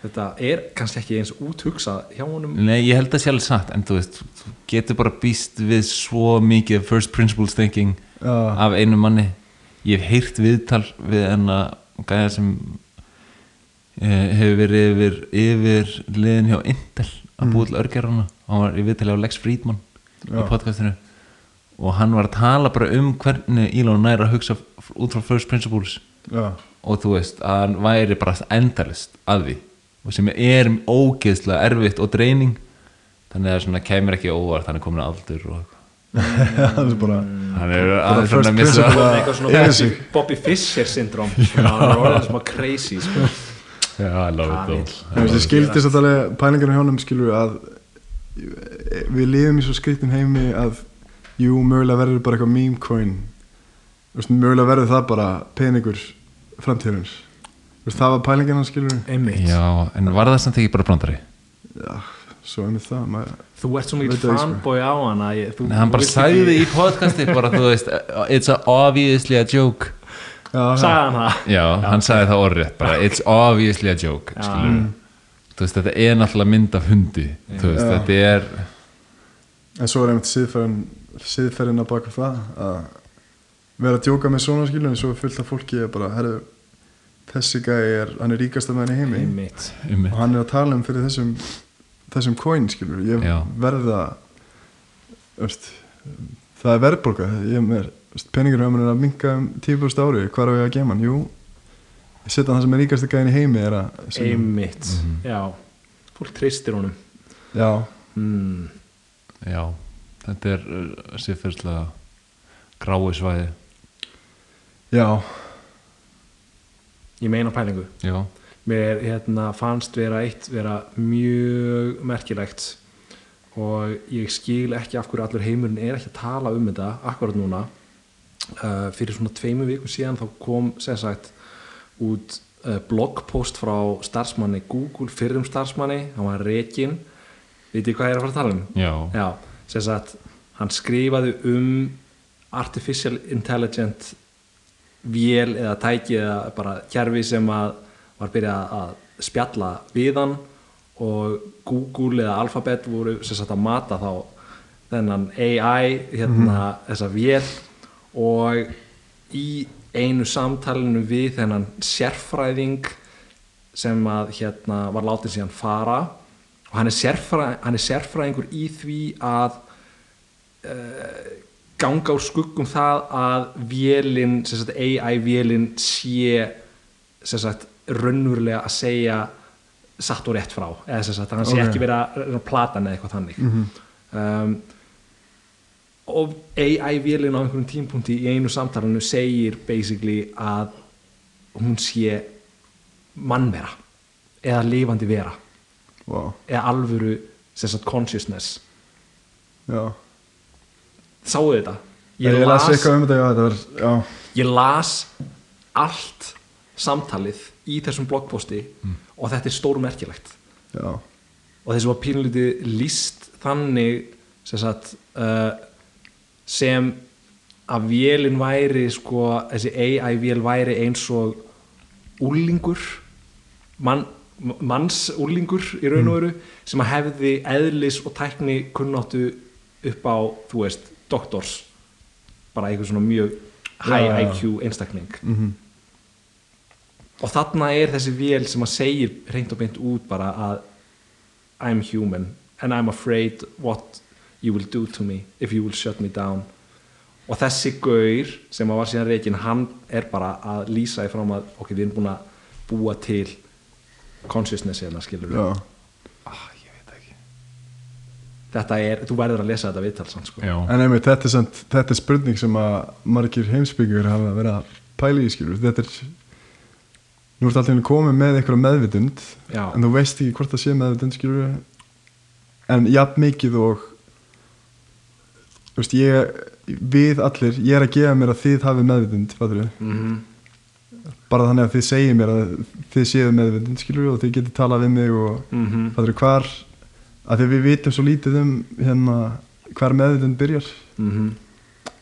þetta er kannski ekki eins úthugsað hjá honum. Nei, ég held að sé alveg satt en þú veist, þú getur bara býst við svo mikið first principles thinking já, af einu manni. Ég hef heyrt viðtal við enna gæja sem eh, hefur verið yfir, yfir liðin hjá Intel að búa til örgerana hann var í viðtali á Lex Friedman í Já. podcastinu. Og hann var að tala bara um hvernig Elon næri að hugsa út frá first principles. Já, og þú veist að hann væri bara endalist að því. Og sem er ógeðslega erfitt og dreining. Þannig að svona kemur ekki óvart hann er komin að aldur og það er bara hann er aðeins svona að missa Bobby, Fischer syndrom hann er orðin svona crazy sko. Já, I love it Hann veist, ég skildi þess að tala pælingar hjá honum skilur að við lifum í svo skriftum heimi að jú, mögulega verður bara eitthvað meme coin. Mögulega verður það bara peningur veist, það var pælingin hans skilur einmitt. Já, en var það samt ekki bara brandari já, svo einmitt það maður, þú ert svo mikið sko. fanboy á hana ég, þú, Nei, hann bara sagði í podcasti bara þú veist, it's a obviously a joke sagði hann það? Já, hann sagði það orðrétt bara, it's obviously a joke þú veist, þetta er náttúrulega mynd af hundi þú veist, þetta er en svo er einmitt siðferðin siðferðin að baka það að vera að djóka með svona skilur en svo er fullt af fólki að bara, herru þessi gæi er, hann er ríkasta með henni heimi. Einmitt. Og hann er að tala um fyrir þessum þessum coin skilur ég Já. verða veist, það er verðbólka ég er með veist, peningur hjá mér er að minka um 10% ári, hvað er ég að gema hann? Jú, ég setja hann sem er ríkasti gæðin í heimi er að sem, einmitt, já. Fólk treystir honum. Já, mm. já, þetta er uh, siðferðslega grái svæði. Já, ég meina pælingu. Já, mér hérna, fannst vera eitt vera mjög merkilegt og ég skil ekki af hverju allur heimurinn er ekki að tala um þetta akkurat núna uh, fyrir svona tveimu vikum síðan þá kom sem sagt út uh, bloggpost frá starfsmanni Google, fyrrum starfsmanni hann var rekin veitir hvað ég er að fara að tala um? já, Já, sem sagt hann skrifaði um artificial intelligent vél eða tæki eða bara kerfi sem að var byrjað að spjalla við hann og Google eða Alphabet voru sem sagt að mata þá þennan AI hérna þessa vél og í einu samtalinu við þennan sérfræðing sem að hérna var látið síðan fara og hann er, sérfræ, hann er sérfræðingur í því að uh, ganga úr skuggum það að vélin, sagt AI vélin sé sagt raunverulega að segja satt og rétt frá eða sagt hann sé Ok. ekki vera að plata eða eitthvað þannig um, og AI vélin á einhverjum tímpunkti í einu samtalenu segir basically að hún sé mannvera eða lifandi vera. Wow, eða alvöru sagt consciousness. Já. Sáu þetta? Ég, ég las eitthvað um þetta, já, þetta var ég las allt samtalið í þessum bloggposti og þetta er stórmerkilegt. Já, og þessi var pínlítið líst þannig sem, sagt, uh, sem að vélin væri sko, þessi AI vél væri eins og úlingur mann, manns úlingur í raun og veru sem að hefði eðlis og tækni kunnáttu upp á, þú veist, doktors. Bara einhver svona mjög high já. IQ einstakling. Mhm, og þarna er þessi vél sem að segir reynd og beint út bara að I'm human and I'm afraid what you will do to me if you will shut me down. Og þessi gaur sem að var síðan reikin hann er bara að lýsa í fram að ok, við erum búin að búa til consciousness hérna skilur já. Ah, ég veit ekki. Þetta er, þú verður að lesa þetta viðtalsan sko. En einmitt, þetta er, samt, þetta er spurning sem að margir heimsbyggjur hafa verið að pæla í skilur þetta er nú ertu alltaf komið með eitthvað meðvitund Já. en þú veist ekki hvort það sé meðvitund skilur en jafn mikið og þú veist ég við allir, ég er að gefa mér að þið hafi við mm bara þannig að þið segið mér að þið séu meðvitund skilur og þið getið talað við mig og -hmm. fattur hvar að því við vitum svo lítið um hérna hvar meðvitund byrjar Mm -hmm.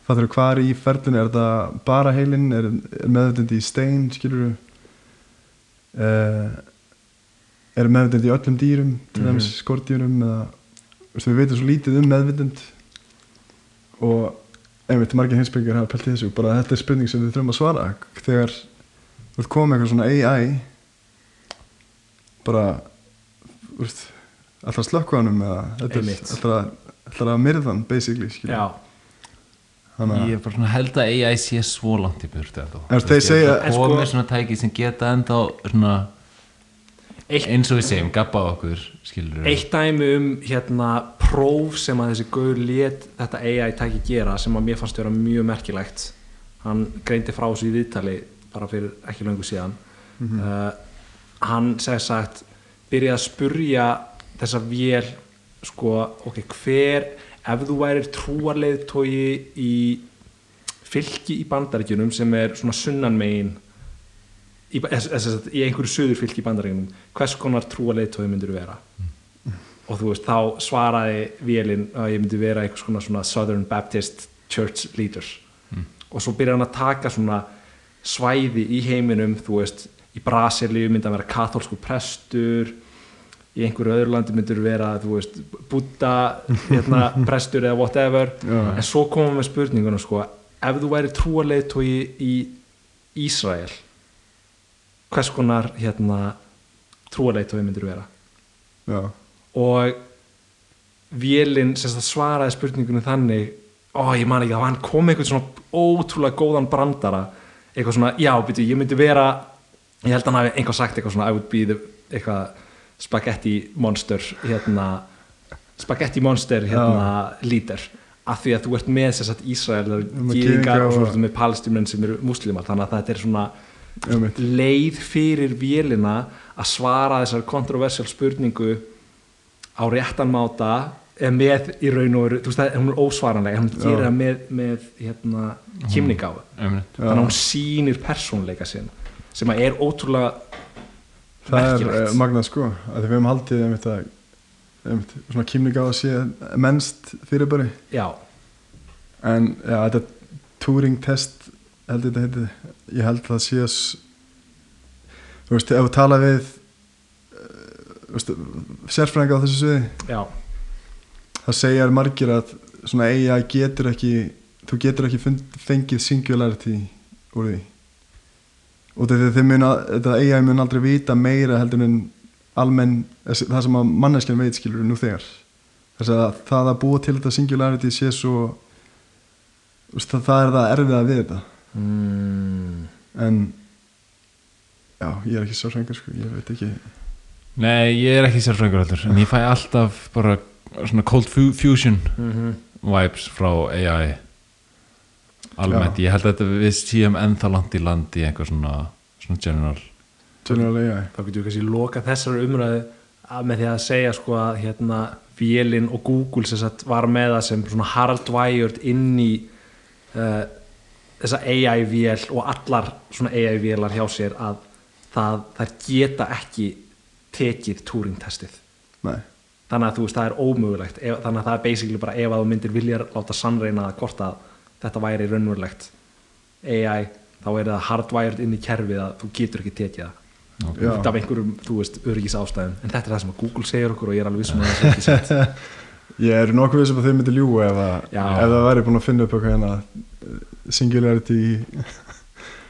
Fattur hvar í ferlinu, er þetta bara heilin, er, er meðvitund í stein, skilur þú, uh, er meðvitund í öllum dýrum, til Mhm. dæmis skordýrum, eða, veistu, við veitum svo lítið um meðvitund og einmitt margir hinsbyggjar hafa pælt í þessu, bara þetta er spurning sem við þurfum að svara, þegar þú ert komið með eitthvað svona AI, bara, alltaf Einmitt. alltaf myrðan basically já, þannig að Ég er bara svona held að AI sé svo langt í. En þeir segja- En og sko- svona tæki sem geta ennþá svona eitt, eins og við segjum, gabba á okkur skilur eitt dæmi um hérna próf sem að þessi gaur let þetta AI tæki gera sem að mér fannst vera mjög merkilegt. Hann greindi frá þessu í viðtali bara fyrir ekki löngu síðan. Uh, hann segi sagt byrjaði að spurja þessa vél sko, ok, hver ef þú værir trúarleiðtói í fylki í bandaríkjunum sem er svona sunnanmegin í, sagt, í einhverju söður fylki í bandaríkjunum hvers konar trúarleiðtói myndur vera og þú veist, þá svaraði vélinn að ég myndi vera einhvers konar svona Southern Baptist Church Leader og svo byrjaði hann að taka svona svæði í heiminum þú veist, í Brasilíu myndi hann vera katholsku prestur í einhverju öðru landi myndur vera þú veist, Buddha hérna, prestur eða whatever. Já. en svo komum við með spurninguna sko, ef þú væri trúarleitói í Ísrael hvers konar hérna, trúarleitói myndur vera? Já, og vélinn svaraði spurningunum þannig ó ég man ekki, það kom eitthvað svona ótrúlega góðan brandara. Eitthvað svona, já, byrju, ég myndi vera ég held að hann hafi einhvað sagt eitthvað svona I would be the, eitthvað spaghetti monster hérna, spaghetti monster hérna, líder. Af því að þú ert með þess að Ísrael og svo og- ertu með palestímenn sem eru muslimar. Þannig að þetta er svona leið fyrir vélina að svara þessar kontroversial spurningu á réttan máta með í raun og veru þú veist það, hún er ósvaranlega, hún gerir það með, með hérna, kymningáfu Einmitt. þannig að hún sýnir persónleika sinn sem að er ótrúlega það er merkilegt. uh, magnað sko að við hefum haldið einmitt að einmitt, svona kýmning á að sé mennst fyrirbæri. Já, en já, þetta Turing test held ég þetta heiti ég held að það sé s- þú veist, ef þú tala við sérfræðinga á þessu sviði? Já, það segja margir að svona AI getur ekki þú getur ekki fund, fengið singularity úr því. Og þetta, þið mun að, þetta AI mun aldrei vita meira heldur en almenn það sem að manneskjan veit skilur nú þegar. Þess að það að búa til þetta singularity sé svo það, það er það erfiða við þetta. Mm, en já, ég er ekki svo svengur sko, ég veit ekki Nei, ég er ekki sérfræðingur heldur en ég fæ alltaf bara svona cold fu fusion mm vibes frá AI almennt, ég held að þetta við séum ennþá langt í land í einhver svona, svona general. General AI þá getur við kannski loka þessar umræðu að með því að segja sko að hérna vélinn og Google sem sagt var með það sem svona hardwired inn í uh, þessa AI-vél og allar svona AI-vélar hjá sér að það, þær geta ekki tekið Turing-testið. Nei, þannig að þú veist það er ómögulegt. Ef, þannig að það er basically bara ef að þú myndir vilja láta sannreina það hvort að þetta væri raunverulegt AI þá er það hardwired inn í kerfið að þú getur ekki tekið það. Já. út af einhverjum, þú veist, öryggis ástæðum en þetta er það sem að Google segir okkur og ég er alveg vissum að það sé ekki sett ég er nokkuð vissum að þau myndi ljúga ef, að, ef það væri búin að finna upp eitthvað hérna singularity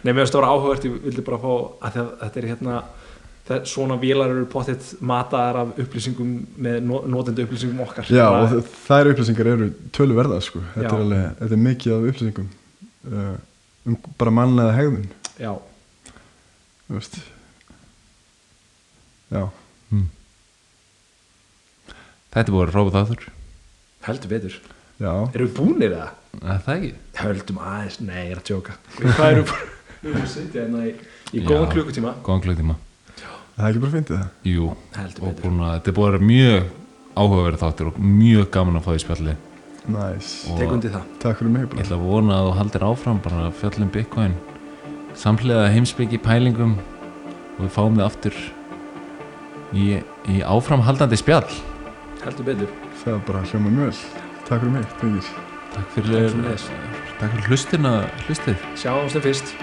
Nei, mér finnst það vera áhugavert, ég vildi bara fá að þetta er hérna það, svona vélar eru pottitt mataðar af upplýsingum með no, notendu upplýsingum okkar. Já, og þær upplýsingar eru töluverða sko. þetta, er alveg, þetta er mikið af upplýsingum uh, um bara mannlega hegðun. Já, þú veist. Já, Þetta er búið að rópa þáttur heldur betur. Já. Erum við búnir það? Er Það ekki? Höldum aðeins, nei, ég er að tjóka. Hvað erum við Við erum að sitja hérna í, í góðan klukkutíma. Góðan klukktíma Það er ekki bara fyndið það Jú, Heldur og betur. búin að þetta er búið að vera mjög áhugaverið þáttur og mjög gaman að fá því spjalli Næs, og Tek undir það. Takk fyrir mig ég bara ætla að vona að þú haldir áfram bara að fjallum Bitcoin. Samhliða heimsbyggi pælingum og við fáum þið aftur í, í áframhaldandi spjall. Heldur betur. Það er bara hljóma mjög. Vel Takk fyrir mig, drengir Takk fyrir, Takk fyrir hlustina hlustið. Sjáumst þeim fyrst